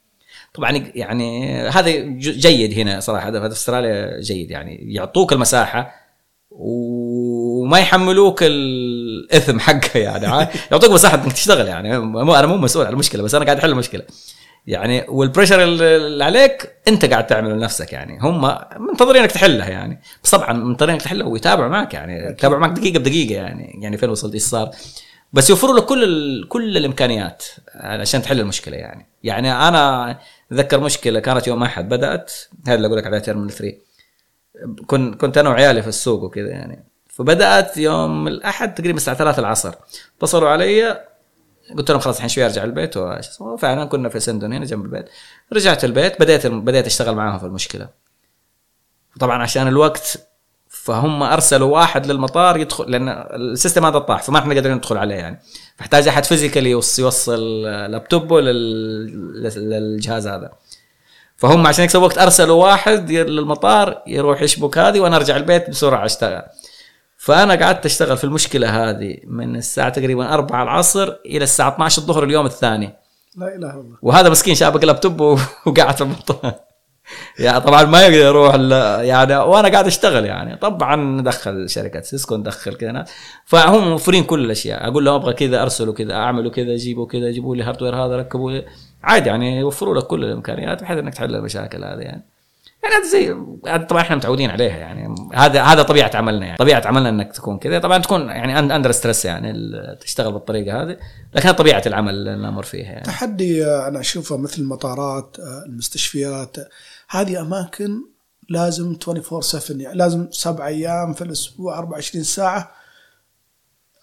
طبعا يعني هذا جيد هنا صراحة في أستراليا جيد يعني يعطوك المساحة وما يحملوك الإثم حقه يعني يعطوك مساحة إنك تشتغل يعني. أنا مو مسؤول عن المشكلة بس أنا قاعد أحل المشكلة. يعني وال pressure اللي عليك انت قاعد تعمله لنفسك يعني. هم منتظرينك تحلها يعني. بس طبعا منتظرينك تحلها ويتابعوا معك يعني. يتابعوا معك دقيقة بدقيقة يعني. يعني فين وصلت؟ إيش صار؟ بس يوفروا لك كل ال... كل الإمكانيات عشان تحل المشكلة يعني. يعني أنا أتذكر مشكلة كانت يوم أحد بدأت. هذا اللي أقول لك عليها تيرمينال 3 كنت كنت أنا وعيالي في السوق وكذا يعني. فبدأت يوم الأحد تقريبا الساعة 3 العصر. اتصلوا علي قلت لهم خلاص الحين شوي أرجع البيت وش اسمه فعلا كنا في سندون هنا جنب البيت. رجعت البيت بديت بديت أشتغل معاهم في المشكلة. طبعا عشان الوقت فهم أرسلوا واحد للمطار يدخل لأن ال system هذا طاح فما إحنا قادرين ندخل عليه يعني. فاحتاج أحد physically يوصل لابتوبه لل- للجهاز هذا. فهم عشان يكسبوا وقت أرسلوا واحد للمطار يروح يشبك هذه وأنا أرجع البيت بسرعة أشتغل. فأنا قعدت أشتغل في المشكلة هذه من الساعة تقريبا 4 العصر إلى الساعة 12 الظهر اليوم الثاني. لا إله إلا الله. وهذا مسكين شابك لابتوب وقاعد في المطار يعني طبعا ما يقدر يروح يعني وأنا قاعد أشتغل يعني. طبعا ندخل شركة Cisco ندخل كذا فهم موفرين كل الأشياء. أقول لهم أبغى كذا أرسلوا كذا أعملوا كذا جيبوا كذا جيبوا لي hardware هذا ركبوا لي. عادي يعني يوفروا لك كل الإمكانيات بحيث إنك تحل المشاكل هذه يعني. يعني هذا زي هذا طبعا إحنا متعودين عليها يعني. هذا هذا طبيعة عملنا يعني. طبيعة عملنا إنك تكون كذا. طبعا تكون يعني under stress يعني تشتغل بالطريقة هذه. لكن طبيعة العمل اللي نمر فيها يعني. تحدي أنا أشوفه مثل المطارات المستشفيات هذه أماكن لازم 24 7 يعني لازم سبع أيام في الأسبوع 24 ساعة.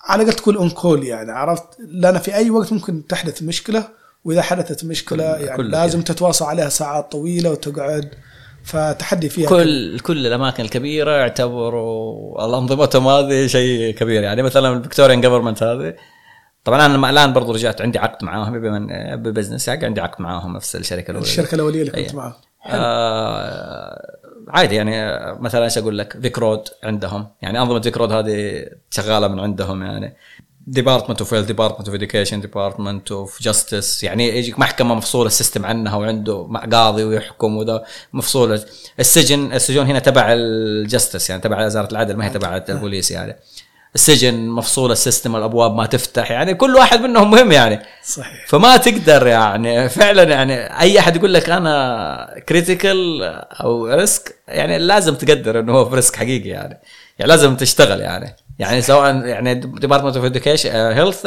على الأقل تكون on call يعني عرفت؟ لأن في أي وقت ممكن تحدث مشكلة وإذا حدثت مشكلة كل- يعني لازم تتواصل عليها ساعات طويلة وتقعد. فتحدي فيها كل كل الأماكن الكبيرة يعتبروا الأنظمتهم هذه شيء كبير. يعني مثلا ال Victorian government هذه طبعا أنا الآن برضو رجعت عندي عقد معاهم بمن ب business حق عندي عقد معاهم نفس الشركة الأولى. الشركة الأولية اللي كنت أيه. معها آه عادي يعني مثلا إيش أقول لك؟ VicRoads عندهم. يعني أنظمة VicRoads هذه شغالة من عندهم يعني. Department of Health Department of Education Department of Justice يعني يجيك محكمة مفصولة ال system عنها وعنده قاضي ويحكم وذا مفصولة. السجن السجون هنا تبع ال justice يعني تبع وزارة العدل ما هي تبع البوليس يعني. السجن مفصول ال system الأبواب ما تفتح يعني كل واحد منهم مهم يعني. صحيح. فما تقدر يعني فعلا يعني أي أحد يقول لك أنا critical أو risk يعني لازم تقدر إنه هو في risk حقيقي يعني. يعني لازم تشتغل يعني. يعني سواء يعني Department of Education Health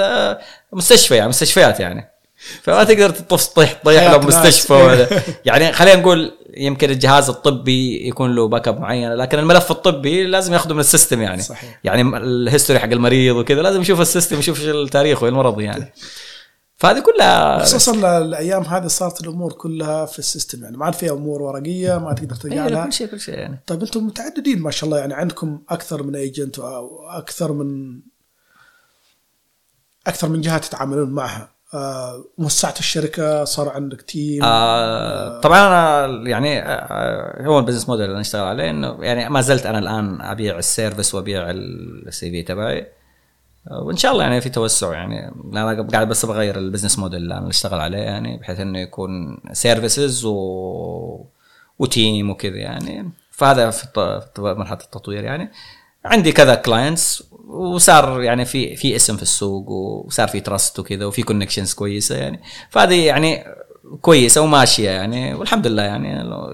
مستشفى يعني مستشفيات يعني فما تقدر تطف طيح طيح حياة له. مستشفى ولا يعني خلينا نقول يمكن الجهاز الطبي يكون له backup معين لكن الملف الطبي لازم ياخذه من ال system يعني صحيح. يعني ال history حق المريض وكذا لازم يشوف ال system يشوف التاريخ والمرض يعني فهذه كلها خصوصا ال- الأيام هذه صارت الأمور كلها في ال system يعني ما عاد فيها أمور ورقية ما تقدر تلقى أيوة، لها. كل شيء كل شيء يعني. طيب أنتم متعددين ما شاء الله يعني عندكم أكثر من agent وأكثر من أكثر من جهة تتعاملون معها. آه وسعت الشركة صار عندك team آه طبعا أنا يعني آه هو ال business model اللي أنا أشتغل عليه إنه يعني ما زلت أنا الآن أبيع ال service وأبيع ال CV تبعي. آه، وإن شاء الله يعني في توسع يعني. أنا قاعد بس بغير ال business model اللي أنا أشتغل عليه يعني بحيث إنه يكون services و و team وكذا يعني. فهذا في مرحلة التطوير يعني. عندي كذا clients وصار يعني في في اسم في السوق وصار في trust وكذا وفي connections كويسة يعني. فهذه يعني كويسة وماشية يعني والحمد لله يعني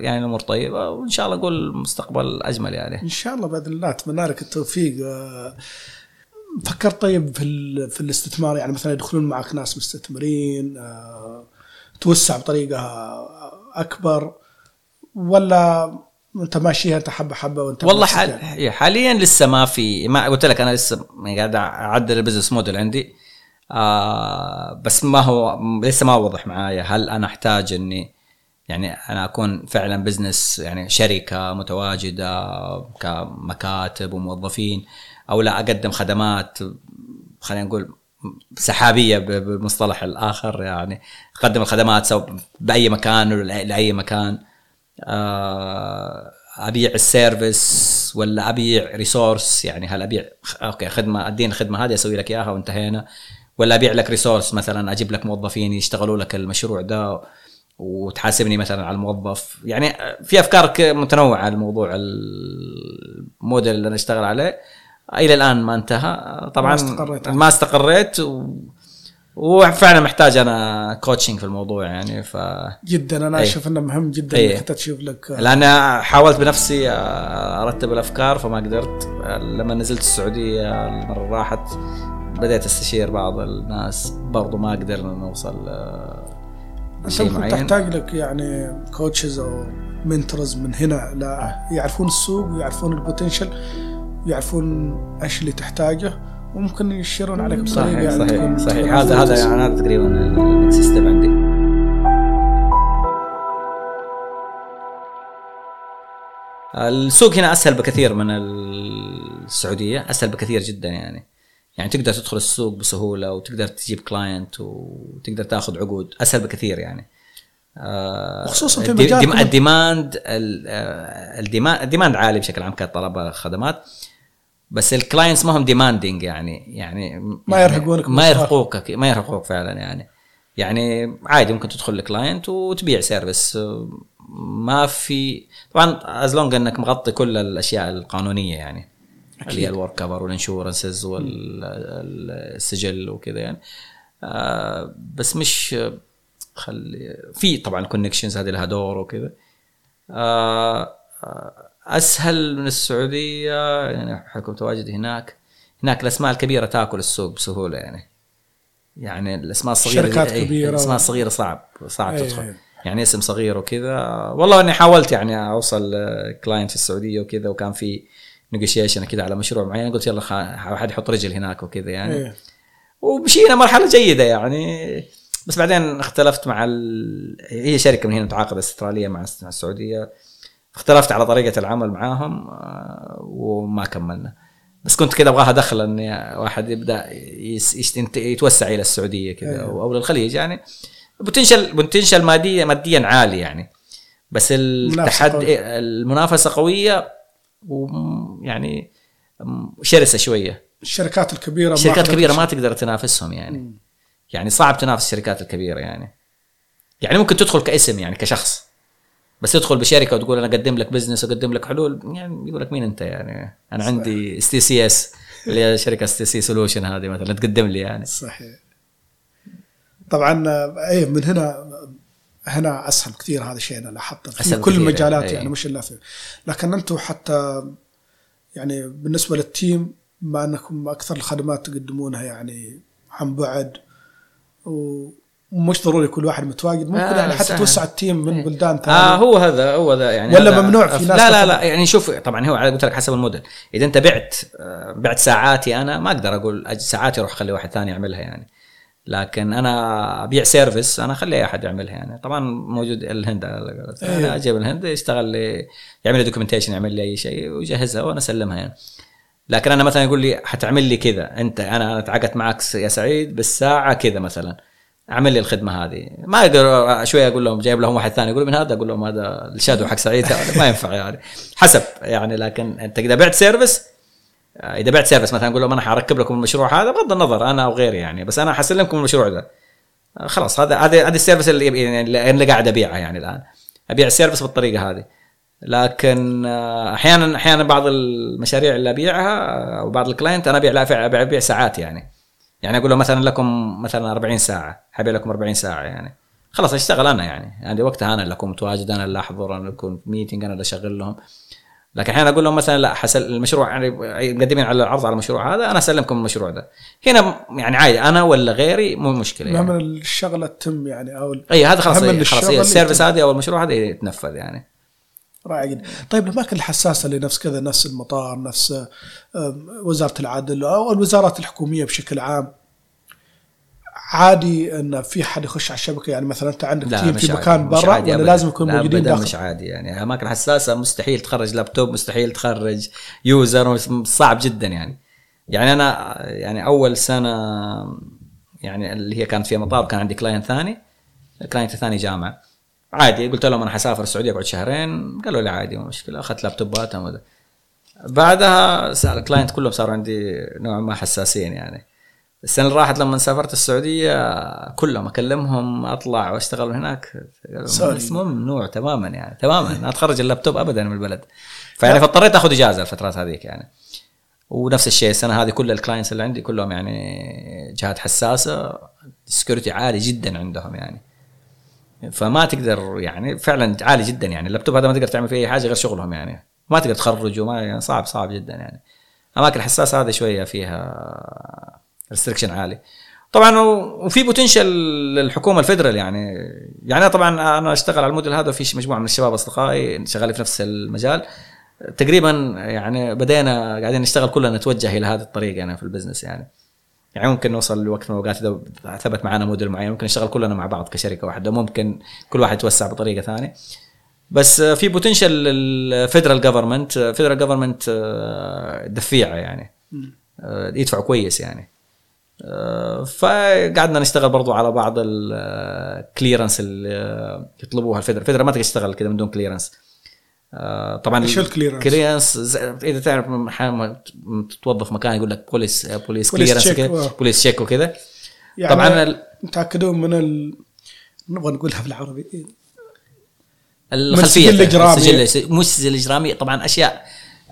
يعني الأمور طيبة. وإن شاء الله أقول المستقبل أجمل يعني. إن شاء الله بإذن الله أتمنى لك التوفيق. آه، فكرت طيب في في الاستثمار يعني مثلا يدخلون معك ناس مستثمرين آه، توسع بطريقة أكبر ولا أنت ماشيها أنت حبة حبة وأنت والله حال يعني؟ حاليا لسه ما في ما قلت لك أنا لسه قاعد أعدل البزنس موديل عندي آه بس ما هو لسه ما وضح معايا هل أنا أحتاج اني يعني أنا أكون فعلا business يعني شركة متواجدة كمكاتب وموظفين أو لا أقدم خدمات خلينا نقول سحابية بالمصطلح الآخر يعني. أقدم الخدمات سواء بأي مكان ولا لأي مكان. آه، أبيع ال service ولا أبيع resource يعني. هل أبيع okay خدمة اديني الخدمة هذه أسوي لك إياها وانتهينا. ولا أبيع لك resource مثلا أجيب لك موظفين يشتغلوا لك المشروع ده وتحاسبني مثلا على الموظف. يعني في أفكار متنوعة الموضوع الموديل اللي أنا أشتغل عليه. إلى الآن ما انتهى طبعا ما استقريت. ما استقريت و... وفعلا محتاج أنا coaching في الموضوع يعني ف جدا أنا أي. أشوف إنه مهم جدا أي. إنك أنت تشوف لك آه، لأن حاولت بنفسي أرتب الأفكار فما قدرت لما نزلت السعودية المرة اللي راحت بديت أستشير بعض الناس برضو ما قدرنا نوصل آه، شيء معين تحتاج لك يعني coaches أو mentors من هنا لا يعرفون السوق ويعرفون ال potential يعرفون إيش اللي تحتاجه وممكن يشيرون عليك بطريقة صحيح يعني صحيح. صحيح هذا هذا. يعني هذا تقريبا ال next step عندي. السوق هنا أسهل بكثير من السعودية أسهل بكثير جدا يعني. يعني تقدر تدخل السوق بسهولة وتقدر تجيب client وتقدر تاخذ عقود أسهل بكثير يعني. آه، وخصوصاً في. ال dema- ال demand ال- آه، ال demand عالي بشكل عام كطلب الخدمات بس ال clients ما هم demanding يعني يعني ما يرهقونك ما. يرهقوك ما يرهقوك فعلا يعني. يعني عادي ممكن تدخل ل client وتبيع service ما في طبعا as long إنك مغطي كل الأشياء القانونية يعني اللي هي ال WorkCover وال insurances والسجل وكذا يعني. آه بس مش خلي في طبعا connections هذه لها دور وكذا. آه آه، أسهل من السعودية يعني حكم تواجد هناك. هناك الأسماء الكبيرة تأكل السوق بسهولة يعني. يعني الأسماء الصغيرة شركات إيه، كبيرة. الأسماء الصغيرة صعب صعب إيه، تدخل. يعني اسم صغير وكذا. والله إني حاولت يعني أوصل client في السعودية وكذا وكان في نيجوشيشن كذا على مشروع معين. قلت يلا واحد يحط رجل هناك وكذا يعني. إيه. ومشينا مرحلة جيدة يعني. بس بعدين اختلفت مع ال... هي شركة من هنا متعاقدة أسترالية مع السعودية. اختلفت على طريقة العمل معاهم آه، وما كملنا. بس كنت كذا أبغاها دخله اني واحد يبدأ يتوسع إلى السعودية كذا أيوه. أو للخليج يعني. بوتنشل بوتنشل ماديا ماديا عالي يعني. بس التحدي قوية. المنافسة قوية ويعني شرسة شوية. الشركات الكبيرة الشركات الكبيرة ما. تقدر تنافسهم يعني. يعني صعب تنافس الشركات الكبيرة يعني. يعني ممكن تدخل كاسم يعني كشخص. بس تدخل بشركة وتقول أنا أقدم لك business وأقدم لك حلول يعني يقول لك مين أنت يعني؟ أنا عندي STCS اللي هي شركة STC Solution هذه مثلا تقدم لي يعني. صحيح. طبعا اي من هنا هنا أسهل كثير هذا الشيء أنا لاحظته في كل المجالات أي. يعني مش إلا في. لكن أنتم حتى يعني بالنسبة لل team بما أنكم أكثر الخدمات تقدمونها يعني عن بعد و مش ضروري كل واحد متواجد ممكن آه، يعني حتى سهل. توسع ال team من بلدان ثانية. آه هو هذا هو ذا يعني ولا هذا- ممنوع في ناس لا لا لا يعني شوف طبعا هو على قلت لك حسب الموديل إذا أنت بعت آه، بعت ساعاتي أنا ما أقدر أقول ساعاتي أروح أخلي واحد ثاني يعملها يعني. لكن أنا أبيع service أنا أخلي أي أحد يعملها يعني. طبعا موجود الهند. إيه. أنا أجيب الهند يشتغل لي يعمل لي documentation يعمل لي أي شيء ويجهزها وأنا أسلمها يعني. لكن أنا مثلا يقول لي حتعمل لي كذا. أنت أنا أنا تعاقدت معك يا سعيد بالساعة كذا مثلا. اعمل لي الخدمة هذه. ما أقدر شوية أقول لهم جايب لهم واحد ثاني يقول من هذا؟ أقول لهم هذا ال shadow حق سعيد. هذا ما ينفع يعني. حسب يعني لكن أنت إذا بعت service آه، إذا بعت service مثلا أقول لهم أنا حركب لكم المشروع هذا بغض النظر أنا أو غيري يعني بس أنا حسلمكم المشروع ذا خلاص هذا هذا هذه ال service اللي يعني اللي قاعد ابيعها يعني الآن. أبيع ال service بالطريقة هذه. لكن أحيانا أحيانا بعض المشاريع اللي أبيعها آه، أو بعض ال client أنا أبيع لا أبيع ساعات يعني. يعني أقول له مثلا لكم مثلا 40 ساعة حبيع لكم 40 ساعة يعني. خلاص أشتغل أنا يعني. يعني وقتها أنا اللي اكون متواجد أنا اللي أحضر أنا اللي اكون في meeting أنا اللي أشغل لهم. لكن أحيانا أقول لهم مثلا لا حسل المشروع يعني مقدمين على العرض على المشروع هذا أنا أسلمكم المشروع ده. هنا يعني عادي أنا ولا غيري مو مشكلة يعني. الشغلة تتم يعني أو اي هذا خلاص خلاص ال service. هذه أو المشروع هذا يتنفذ يعني. رائع جدا. طيب الأماكن الحساسة اللي نفس كذا نفس المطار نفس وزارة العدل أو الوزارات الحكومية بشكل عام عادي إن في حد يخش على الشبكة؟ يعني مثلا أنت عندك لا team في مكان برا ولا أبداً. لازم يكون موجودين داخل؟ مش عادي. يعني أماكن حساسة مستحيل تخرج لابتوب مستحيل تخرج user صعب جدا يعني. يعني أنا يعني أول سنة يعني اللي هي كانت فيها مطار كان عندي client ثاني ال client الثاني جامعة. عادي قلت لهم أنا حسافر السعودية أقعد شهرين قالوا لي عادي ما مشكلة أخذت laptopاتهم وذا بعدها صار ال client كلهم صاروا عندي نوعا ما حساسين يعني. السنة اللي راحت لما سافرت السعودية كلهم أكلمهم أطلع وأشتغل هناك. ممنوع تماما يعني تماما. ما تخرج اللابتوب ابدا من البلد. فيعني فاضطريت آخذ إجازة الفترات هذيك يعني. ونفس الشيء السنة هذه كل ال clients اللي عندي كلهم يعني جهات حساسة security عالي جدا عندهم يعني. فما تقدر يعني فعلا عالي جدا يعني. اللابتوب هذا ما تقدر تعمل فيه أي حاجة غير شغلهم يعني. ما تقدر تخرج وما يعني صعب صعب جدا يعني. أماكن حساسه هذه شوية فيها restriction عالي. طبعا وفي potential للحكومة ال federal يعني. يعني طبعا أنا أشتغل على الموديل هذا وفي مجموعة من الشباب أصدقائي شغالين في نفس المجال. تقريبا يعني بدينا قاعدين نشتغل كلنا نتوجه إلى هذه الطريقة يعني في ال business يعني. يعني ممكن نوصل لوقت من الاوقات اذا ثبت معنا موديل معين ممكن نشتغل كلنا مع بعض كشركة واحدة ممكن كل واحد يتوسع بطريقة ثانية. بس في potential لل federal government federal government دفيعة يعني. آه، يدفعوا كويس يعني. آه، فقعدنا نشتغل برضو على بعض ال clearance اللي آه، يطلبوها ال federal ال federal ما تقدر تشتغل كذا من دون clearance طبعا إيش ال clearance؟ clearance إذا تعرف تتوظف مكان يقول لك police police clearance آه. police check وكذا يعني طبعا متأكدون من ال... نبغى نقولها بالعربي الخلفية السجل الإجرامي. السجل مش السجل الاجرامي طبعا أشياء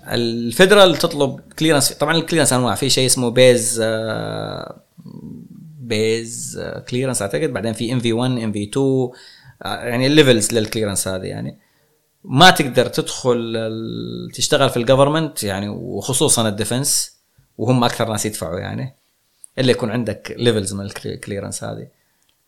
ال federal تطلب clearance طبعا ال clearance أنواع. في شيء اسمه base آه، base clearance أعتقد. بعدين في NV 1 NV 2 آه، يعني ال levels لل clearance هذه يعني. ما تقدر تدخل تشتغل في ال government يعني وخصوصا ال defence وهم أكثر ناس يدفعوا يعني إلا يكون عندك levels من ال clearance هذه.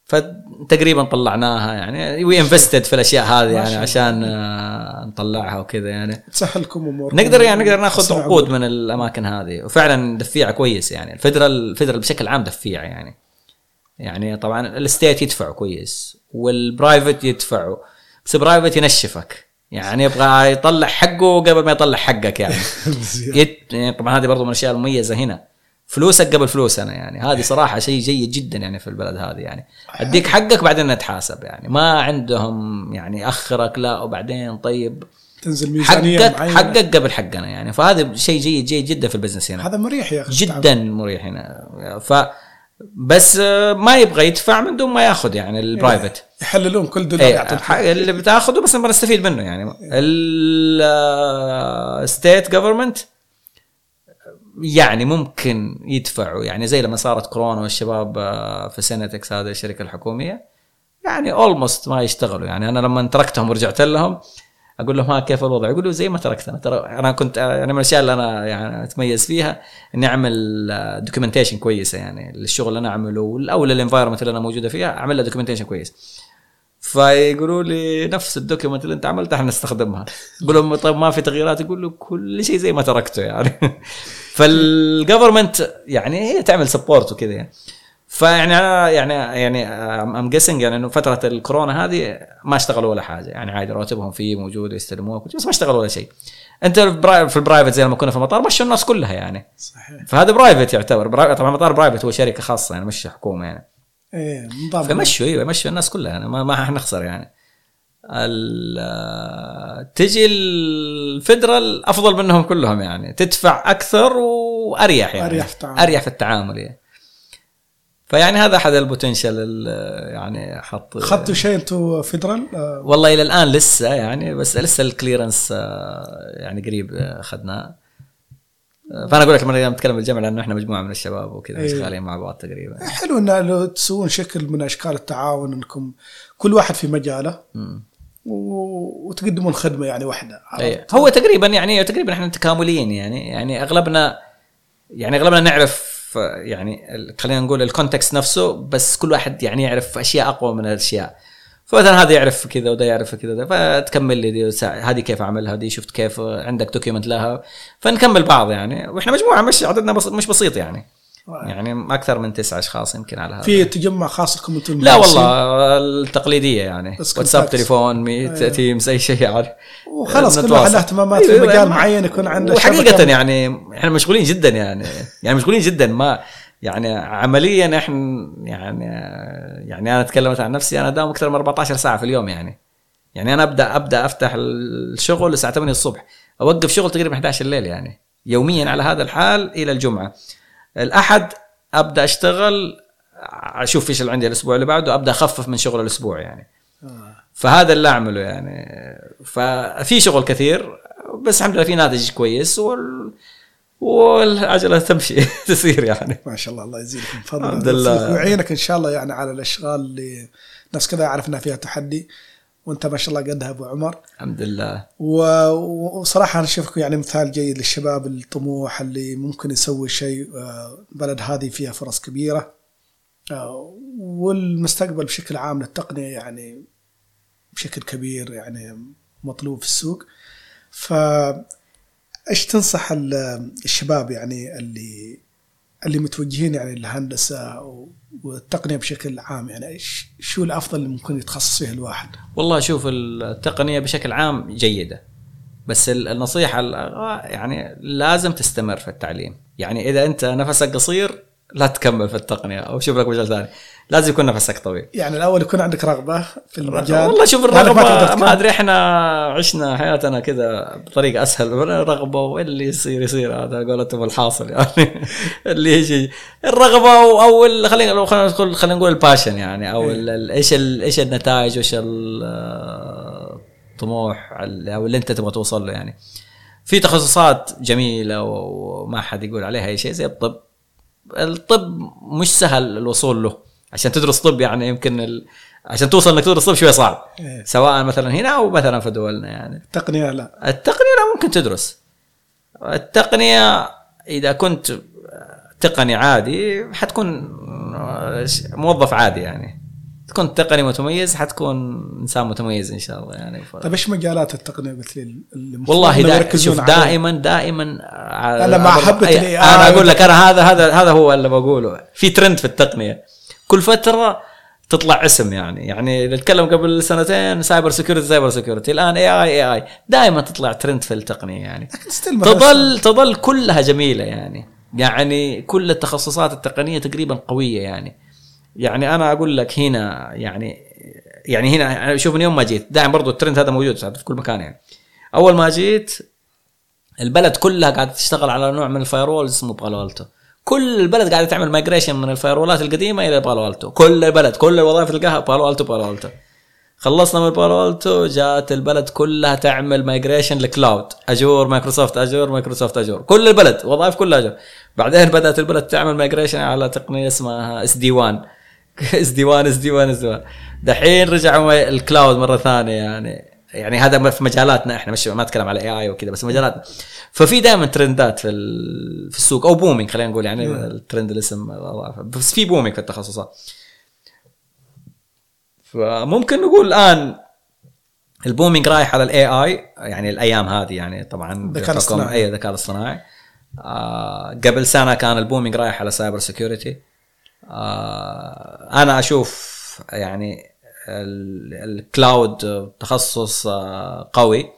فتقريبا طلعناها يعني. we invested في الأشياء هذه يعني عشان آه، نطلعها وكذا يعني. تسهلكم أموركم. نقدر يعني نقدر ناخذ عقود. من الأماكن هذه. وفعلا دفيعه كويس يعني. ال federal ال federal بشكل عام دفيعه يعني. يعني طبعا ال state يدفع كويس وال private يدفعوا بس ال private ينشفك. يعني يبغى يطلع حقه قبل ما يطلع حقك يعني. يت... طبعا هذه برضو من الأشياء المميزة هنا. فلوسك قبل فلوسنا يعني. هذه صراحة شيء جيد جدا يعني في البلد هذه يعني. أديك حقك بعدين نتحاسب يعني. ما عندهم يعني أخرك لا وبعدين طيب. تنزل ميزانية حقك معينة. حقك قبل حقنا يعني. فهذا شيء جيد جيد جدا في ال business هنا. هذا مريح يا أخي. جدا مريح هنا. ف بس آه، ما يبغى يدفع من دون ما ياخذ يعني ال private يحللون كل دولار إيه اللي بتاخذه بس نبغى نستفيد منه يعني. ال state government يعني ممكن يدفعوا. يعني زي لما صارت كورونا والشباب آه، في سينتكس هذه الشركة الحكومية يعني almost ما يشتغلوا. يعني أنا لما تركتهم ورجعت لهم أقول لهم ها كيف الوضع؟ يقولوا زي ما تركتنا. ترى أنا كنت يعني من الأشياء اللي أنا يعني أتميز فيها إني أعمل documentation كويسة يعني للشغل اللي أنا أعمله أو لل environment اللي أنا موجودة فيها أعمل لها documentation كويس. فيقولوا لي نفس ال document اللي أنت عملتها إحنا نستخدمها. أقول لهم طيب ما في تغييرات؟ يقول له كل شيء زي ما تركته يعني. فال government يعني هي تعمل support وكذا يعني. فيعني أنا يعني يعني I'm guessing يعني إنه فترة الكورونا هذه ما اشتغلوا ولا حاجة. يعني عادي رواتبهم فيه موجود يستلموه بس ما اشتغلوا ولا شيء. أنت في ال private زي لما كنا في المطار مشوا الناس كلها يعني. صحيح. فهذا private يعتبر. طبعا المطار private هو شركة خاصة يعني مش حكومة يعني. إيه فمشوا أيوه مشوا الناس كلها يعني ما, ما حنخسر يعني. تجي ال federal أفضل منهم كلهم يعني. تدفع أكثر وأريح يعني. أريح في التعامل. أريح في التعامل يعني فيعني هذا أحد ال potential يعني حط اخذتوا شيء أنتم federal؟ والله إلى الآن لسه يعني بس لسه ال clearance يعني قريب أخذناه فأنا أقول لك لما نتكلم بالجمع لأنه إحنا مجموعة من الشباب وكذا إيه. شغالين مع بعض تقريبا حلو إن لو تسوون شكل من أشكال التعاون إنكم كل واحد في مجاله. وتقدمون خدمة يعني واحدة أيه. هو تقريبا يعني تقريبا إحنا تكامليين يعني يعني أغلبنا يعني أغلبنا نعرف يعني خلينا نقول ال context نفسه بس كل واحد يعني يعرف أشياء أقوى من الأشياء. فمثلا هذا يعرف كذا وده يعرف كذا فتكمل لي هذه كيف أعملها دي شفت كيف عندك document لها. فنكمل بعض يعني. وإحنا مجموعة مش عددنا بس مش بسيط يعني. يعني أكثر من تسعة أشخاص يمكن على هذا. في تجمع خاص لكم أنتم لا والله التقليدية يعني. واتساب تليفون meet أيوه. Teams أي شيء يعني. وخلاص كل واحد له اهتمامات في أيوة، مجال معين يكون عنده وحقيقة يعني إحنا مشغولين جدا يعني. يعني مشغولين جدا ما يعني عمليا إحنا يعني يعني أنا اتكلم عن نفسي أنا داوم أكثر من 14 ساعة في اليوم يعني. يعني أنا أبدأ أبدأ أفتح الشغل الساعة 8 الصبح. أوقف شغل تقريبا 11 الليل يعني. يوميا على هذا الحال إلى الجمعة. الأحد أبدأ أشتغل أشوف إيش اللي عندي الأسبوع اللي بعده أبدأ أخفف من شغل الأسبوع يعني. آه. فهذا اللي أعمله يعني. ففي شغل كثير بس الحمد لله في ناتج كويس وال والعجله تمشي تصير يعني. ما شاء الله الله يزيدكم. فضل الحمد لله. ويعينك إن شاء الله يعني على الأشغال اللي ناس كذا يعرف إنها فيها تحدي. وانت ما شاء الله قدها أبو عمر. الحمد لله. وصراحة أنا أشوفك يعني مثال جيد للشباب الطموح اللي ممكن يسوي شيء البلد آه، هذه فيها فرص كبيرة. آه، والمستقبل بشكل عام للتقنية يعني بشكل كبير يعني مطلوب في السوق. ف إيش تنصح الشباب يعني اللي اللي متوجهين يعني للهندسة والتقنية بشكل عام يعني شو الأفضل اللي ممكن يتخصص فيه الواحد؟ والله شوف التقنية بشكل عام جيدة بس النصيحة يعني لازم تستمر في التعليم يعني إذا أنت نفسك قصير لا تكمل في التقنية أو شوف لك مجال ثاني لازم يكون نفسك طويل يعني الأول يكون عندك رغبة في المجال. والله شوف الرغبة ما, أدري إحنا عشنا حياتنا كذا بطريقة أسهل. رغبه واللي يصير يصير هذا قولتهم الحاصل يعني. اللي يجي الرغبة أو خلينا خلينا نقول خلينا نقول الباشن يعني أو إيه. إيش إيش النتائج وايش الطموح أو اللي أنت تبغى توصل له يعني. في تخصصات جميلة وما حد يقول عليها أي شيء زي الطب. الطب مش سهل الوصول له. عشان تدرس طب يعني يمكن ال... عشان توصل إنك تدرس طب شوي صعب. إيه. سواء مثلا هنا أو مثلا في دولنا يعني. التقنية لا. التقنية لا ممكن تدرس. التقنية إذا كنت تقني عادي حتكون موظف عادي يعني. تكون تقني متميز حتكون إنسان متميز إن شاء الله يعني. ف... طيب إيش مجالات التقنية قلت لي؟ والله دا شوف دائما دائما أنا مع حبه أنا أقول لك أنا هذا هذا هذا هو اللي بقوله. في ترند في التقنية. كل فترة تطلع اسم يعني. يعني نتكلم قبل سنتين cyber security cyber security الآن AI AI دائما تطلع ترند في التقنية يعني. تظل تظل كلها جميلة يعني. يعني كل التخصصات التقنية تقريبا قوية يعني. يعني أنا أقول لك هنا يعني يعني هنا شوف من يوم ما جيت. دائما برضو الترند هذا موجود في كل مكان يعني. أول ما جيت البلد كلها قاعدة تشتغل على نوع من ال fire اسمه Palo Alto كل البلد قاعدة تعمل migration من ال firewall ات القديمة إلى Palo Alto كل البلد كل الوظائف تلقاها Palo Alto Palo Alto خلصنا من Palo Alto جات البلد كلها تعمل migration ل cloud Azure Microsoft Azure Microsoft Azure كل البلد وظائف كلها Azure بعدين بدأت البلد تعمل migration على تقنية اسمها اس دي 1 اس دي 1 اس دي 1 اس دي 1 دحين رجعوا ال cloud مرة ثانية يعني. يعني هذا في مجالاتنا إحنا مش ما اتكلم على AI وكذا بس مجالاتنا ففي دائما ترندات في في السوق أو booming خلينا نقول يعني. الترند الاسم بس في booming في التخصصات. فممكن نقول الآن ال booming رايح على ال AI يعني الأيام هذه يعني طبعا الذكاء الاصطناعي. اي الذكاء الاصطناعي. آه قبل سنة كان ال booming رايح على سايبر آه أنا أشوف يعني ال cloud تخصص آه، قوي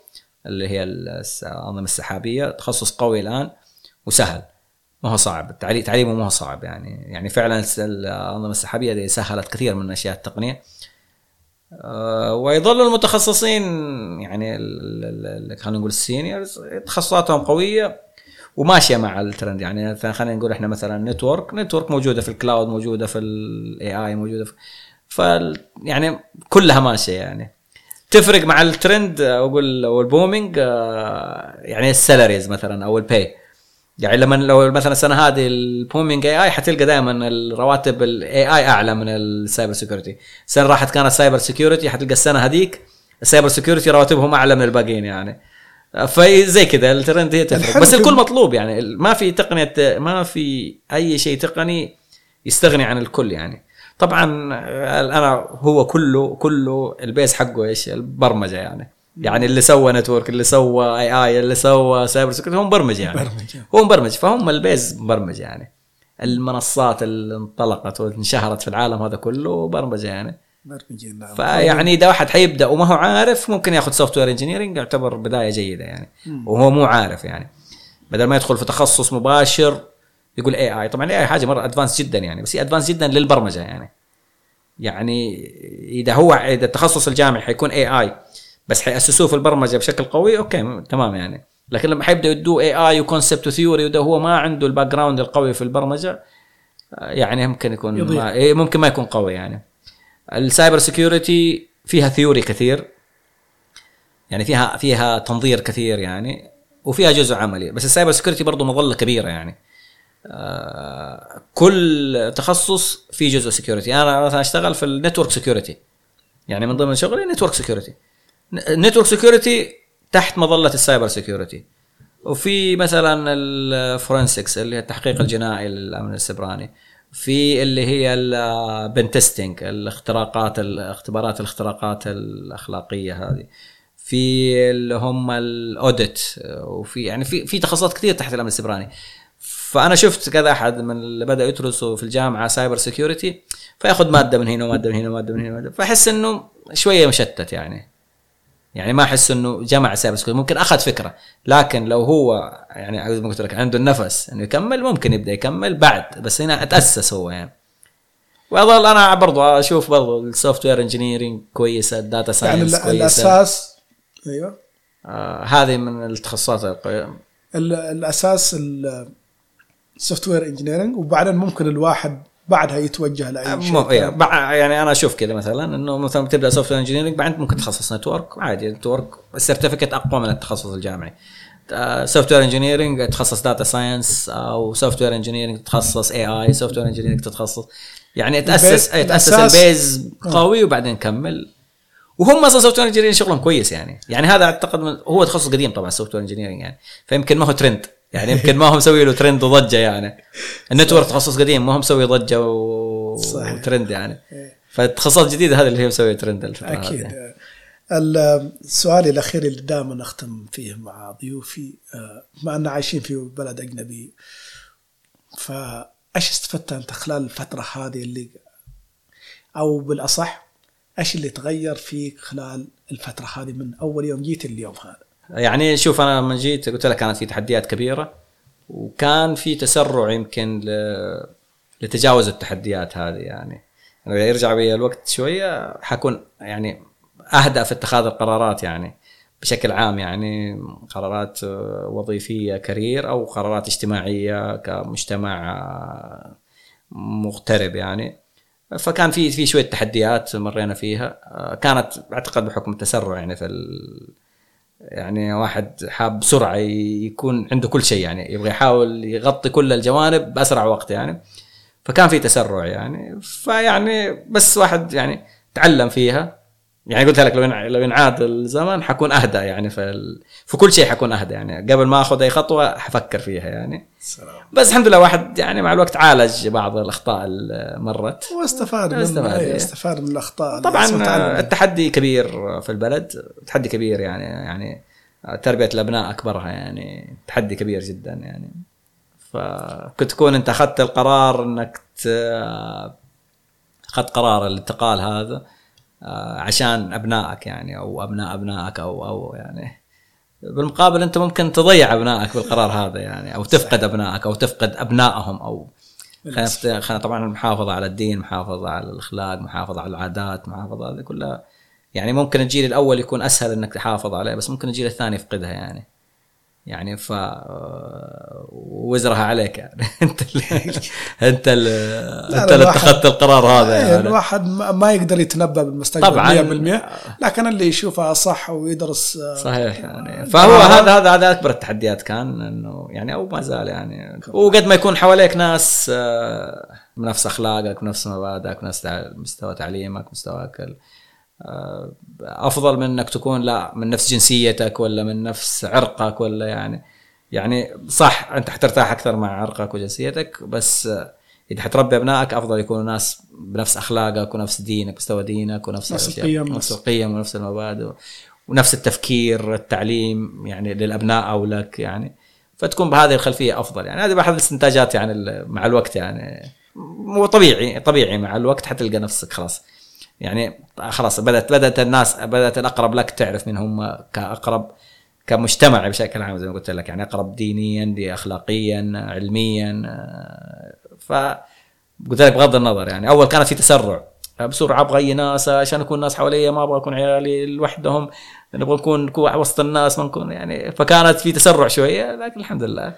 اللي هي الس- الانظمه السحابية. تخصص قوي الآن وسهل. ما هو صعب. تعليمه ما هو صعب يعني. يعني فعلا الس- الأنظمة السحابية دي سهلت كثير من أشياء التقنية. آه، ويظل المتخصصين يعني خلينا نقول ال seniors تخصصاتهم قوية وماشية مع الترند. يعني خلينا نقول إحنا مثلا network. network موجودة في ال cloud موجودة في ال AI موجودة في ف يعني كلها ماشيه يعني. تفرق مع الترند أقول أو ال booming آه، يعني ال salaries مثلا أو ال pay يعني لما لو مثلا السنة هذه ال booming AI حتلقى دائما الرواتب ال AI أعلى من ال cyber security. السنة راحت كانت سايبر سيكيورتي حتلقى السنة هذيك ال cyber security رواتبهم أعلى من الباقيين يعني. فزي كذا الترند هي تفرق. بس الكل مطلوب يعني. ما في تقنية ما في أي شيء تقني يستغني عن الكل يعني. طبعا أنا هو كله كله ال base حقه إيش؟ البرمجة يعني. يعني اللي سوى network اللي سوى AI اللي سوى cyber security هو مبرمج يعني. برمجة. هو مبرمج فهم ال base مبرمج يعني. المنصات اللي انطلقت وانشهرت في العالم هذا كله برمجة يعني. برمجين نعم. فيعني إذا واحد حيبدأ وما هو عارف ممكن ياخذ software engineering يعتبر بداية جيدة يعني. وهو مو عارف يعني. بدل ما يدخل في تخصص مباشر يقول AI طبعا ال AI حاجة مرة advanced جدا يعني بس هي advanced جدا للبرمجة يعني. يعني إذا هو إذا التخصص الجامعي حيكون AI بس حيأسسوه في البرمجة بشكل قوي okay تمام يعني. لكن لما حيبدا يدوه AI و concept و theory وده هو ما عنده ال background القوي في البرمجة يعني ممكن يكون يضيع. ما إيه، ممكن ما يكون قوي يعني. ال cyber security فيها theory كثير يعني فيها فيها تنظير كثير يعني وفيها جزء عملي. بس ال cyber security برضه مظلة كبيرة يعني. كل تخصص فيه جزء security أنا مثلا أشتغل في ال network security يعني من ضمن شغلي network security network security تحت مظلة ال cyber security وفي مثلا ال forensics اللي هي التحقيق الجنائي للأمن السبراني. في اللي هي ال pen testing الاختراقات الاختبارات الاختراقات الأخلاقية هذه. في اللي هم ال audit وفي يعني في في تخصصات كثير تحت الأمن السبراني. فأنا شفت كذا أحد من اللي بدأ يدرسوا في الجامعة cyber security فياخذ مادة من هنا ومادة من هنا ومادة من هنا ومادة. فأحس إنه شوية مشتت يعني يعني ما أحس إنه جمع cyber security ممكن أخذ فكرة لكن لو هو يعني زي ما قلت لك عنده النفس إنه يكمل ممكن يبدأ يكمل بعد بس هنا أتأسس هو يعني وأظل أنا برضو أشوف برضو ال software engineering كويسة ال data يعني science ال- كويسة الأساس أيوه آه هذه من التخصصات القوية. ال- ال software engineering وبعدين ممكن الواحد بعدها يتوجه لأي شيء إيه، يعني أنا أشوف كذا مثلا إنه مثلا تبدا software engineering بعدين ممكن تخصص network عادي network ال certificate أقوى من التخصص الجامعي. software engineering تخصص data science أو software engineering تخصص AI software engineering تتخصص يعني تاسس ال base- تأسس ال base قوي وبعدين كمل. وهم أصلا software engineering شغلهم كويس يعني. يعني هذا أعتقد هو تخصص قديم طبعا ال software engineering يعني. فيمكن ما هو ترند يعني يمكن ما هو مسوي له ترند وضجة يعني. ال network تخصص قديم ما هو مسوي ضجة و... صحيح. وترند يعني. فالتخصصات الجديده هذه اللي هي مسويه ترند الفترة أكيد. ال- السؤال الأخير اللي دائما أختم فيه مع ضيوفي آه، بما أن عايشين في بلد أجنبي فأيش استفدت أنت خلال الفترة هذه اللي أو بالأصح إيش اللي تغير فيك خلال الفترة هذه من أول يوم جيت اليوم هذا؟ يعني شوف أنا لما جيت قلت لك كانت في تحديات كبيرة وكان في تسرع يمكن. لتجاوز التحديات هذه يعني لو يرجع بي الوقت شوية حكون يعني اهدى في اتخاذ القرارات يعني بشكل عام يعني قرارات وظيفية كارير أو قرارات اجتماعية كمجتمع مغترب يعني فكان في في شوية تحديات مرينا فيها كانت أعتقد بحكم التسرع يعني في. يعني واحد حاب بسرعة يكون عنده كل شيء يعني يبغى يحاول يغطي كل الجوانب بأسرع وقت يعني. فكان في تسرع يعني فيعني بس واحد يعني تعلم فيها. يعني قلت لك لو لو ينعاد الزمن حكون أهدى يعني في ال... في كل شيء حكون أهدى يعني. قبل ما آخذ أي خطوة حفكر فيها يعني. سلام. بس الحمد لله واحد يعني مع الوقت عالج بعض الأخطاء اللي مرت. واستفاد من استفاد، استفاد, إيه. استفاد من الأخطاء طبعا التحدي كبير في البلد تحدي كبير يعني يعني تربية الأبناء أكبرها يعني تحدي كبير جدا يعني. فكنت تكون أنت أخذت القرار إنك ت- أخذت قرار الانتقال هذا. عشان أبنائك يعني أو أبناء أبنائك أو أو يعني بالمقابل أنت ممكن تضيع أبنائك بالقرار هذا يعني أو تفقد أبنائك أو تفقد أبنائهم أو خلينا طبعا المحافظه على الدين محافظه على الأخلاق محافظه على العادات محافظه هذه كلها يعني ممكن الجيل الأول يكون أسهل إنك تحافظ عليه بس ممكن الجيل الثاني يفقدها يعني. يعني ف وزرها عليك يعني. انت اللي انت انت اللي اتخذت القرار هذا إيه، يعني. الواحد ما يقدر يتنبأ بالمستقبل طبعاً. 100% لكن اللي يشوفها صح ويدرس آه، صحيح يعني. فهو هذا هذا هذا أكبر التحديات كان إنه يعني أو ما زال يعني. وقد ما يكون حواليك ناس آه، بنفس أخلاقك بنفس مبادئك بنفس مستوى تعليمك مستواك آه، أفضل من إنك تكون لا من نفس جنسيتك ولا من نفس عرقك ولا يعني يعني صح أنت حترتاح أكثر مع عرقك وجنسيتك بس آه، إذا حتربي أبنائك أفضل يكونوا ناس بنفس أخلاقك ونفس دينك مستوى دينك ونفس نفس. القيم، نفس القيم ونفس المبادئ ونفس التفكير التعليم يعني للأبناء أو لك يعني. فتكون بهذه الخلفية أفضل يعني. هذه احد الاستنتاجات يعني مع الوقت يعني مو طبيعي طبيعي مع الوقت حتلقى نفسك خلاص. يعني خلاص بدات بدأت الناس بدأت الأقرب لك تعرف من هم كأقرب كمجتمع بشكل عام زي ما قلت لك يعني أقرب دينيا اخلاقيا علميا آه، ف قلت لك بغض النظر يعني. أول كانت في تسرع بسرعة أبغى أي ناس عشان اكون ناس حواليا ما أبغى أكون عيالي لوحدهم نبغى نكون نكون وسط الناس ما نكون يعني. فكانت في تسرع شوية لكن الحمد لله.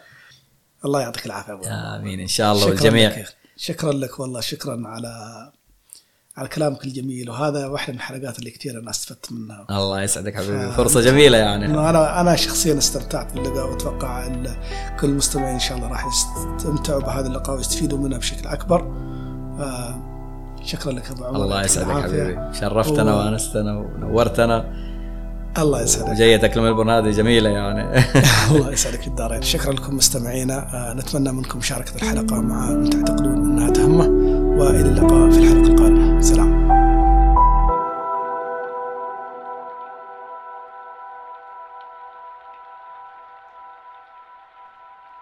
الله يعطيك العافية أبو. آمين إن شاء الله والجميع. شكرا لك والله شكرا على على كلامك الجميل وهذا واحدة من الحلقات اللي كثير أنا أستفدت منها. الله يسعدك حبيبي. فرصة جميلة يعني. أنا أنا شخصيا استمتعت باللقاء وأتوقع إن كل المستمعين إن شاء الله راح يستمتعوا بهذا اللقاء ويستفيدوا منه بشكل أكبر. آه شكرا لك أبو عمر. الله يسعدك. حبيبي. شرفتنا و- وأنستنا ونورتنا. الله يسعدك. وجيتك لملبورن هذه جميلة يعني. الله يسعدك الدارين. شكرا لكم مستمعينا. آه نتمنى منكم مشاركة الحلقة مع من تعتقدون إنها تهمه. وإلى اللقاء في الحلقة القادمة. سلام.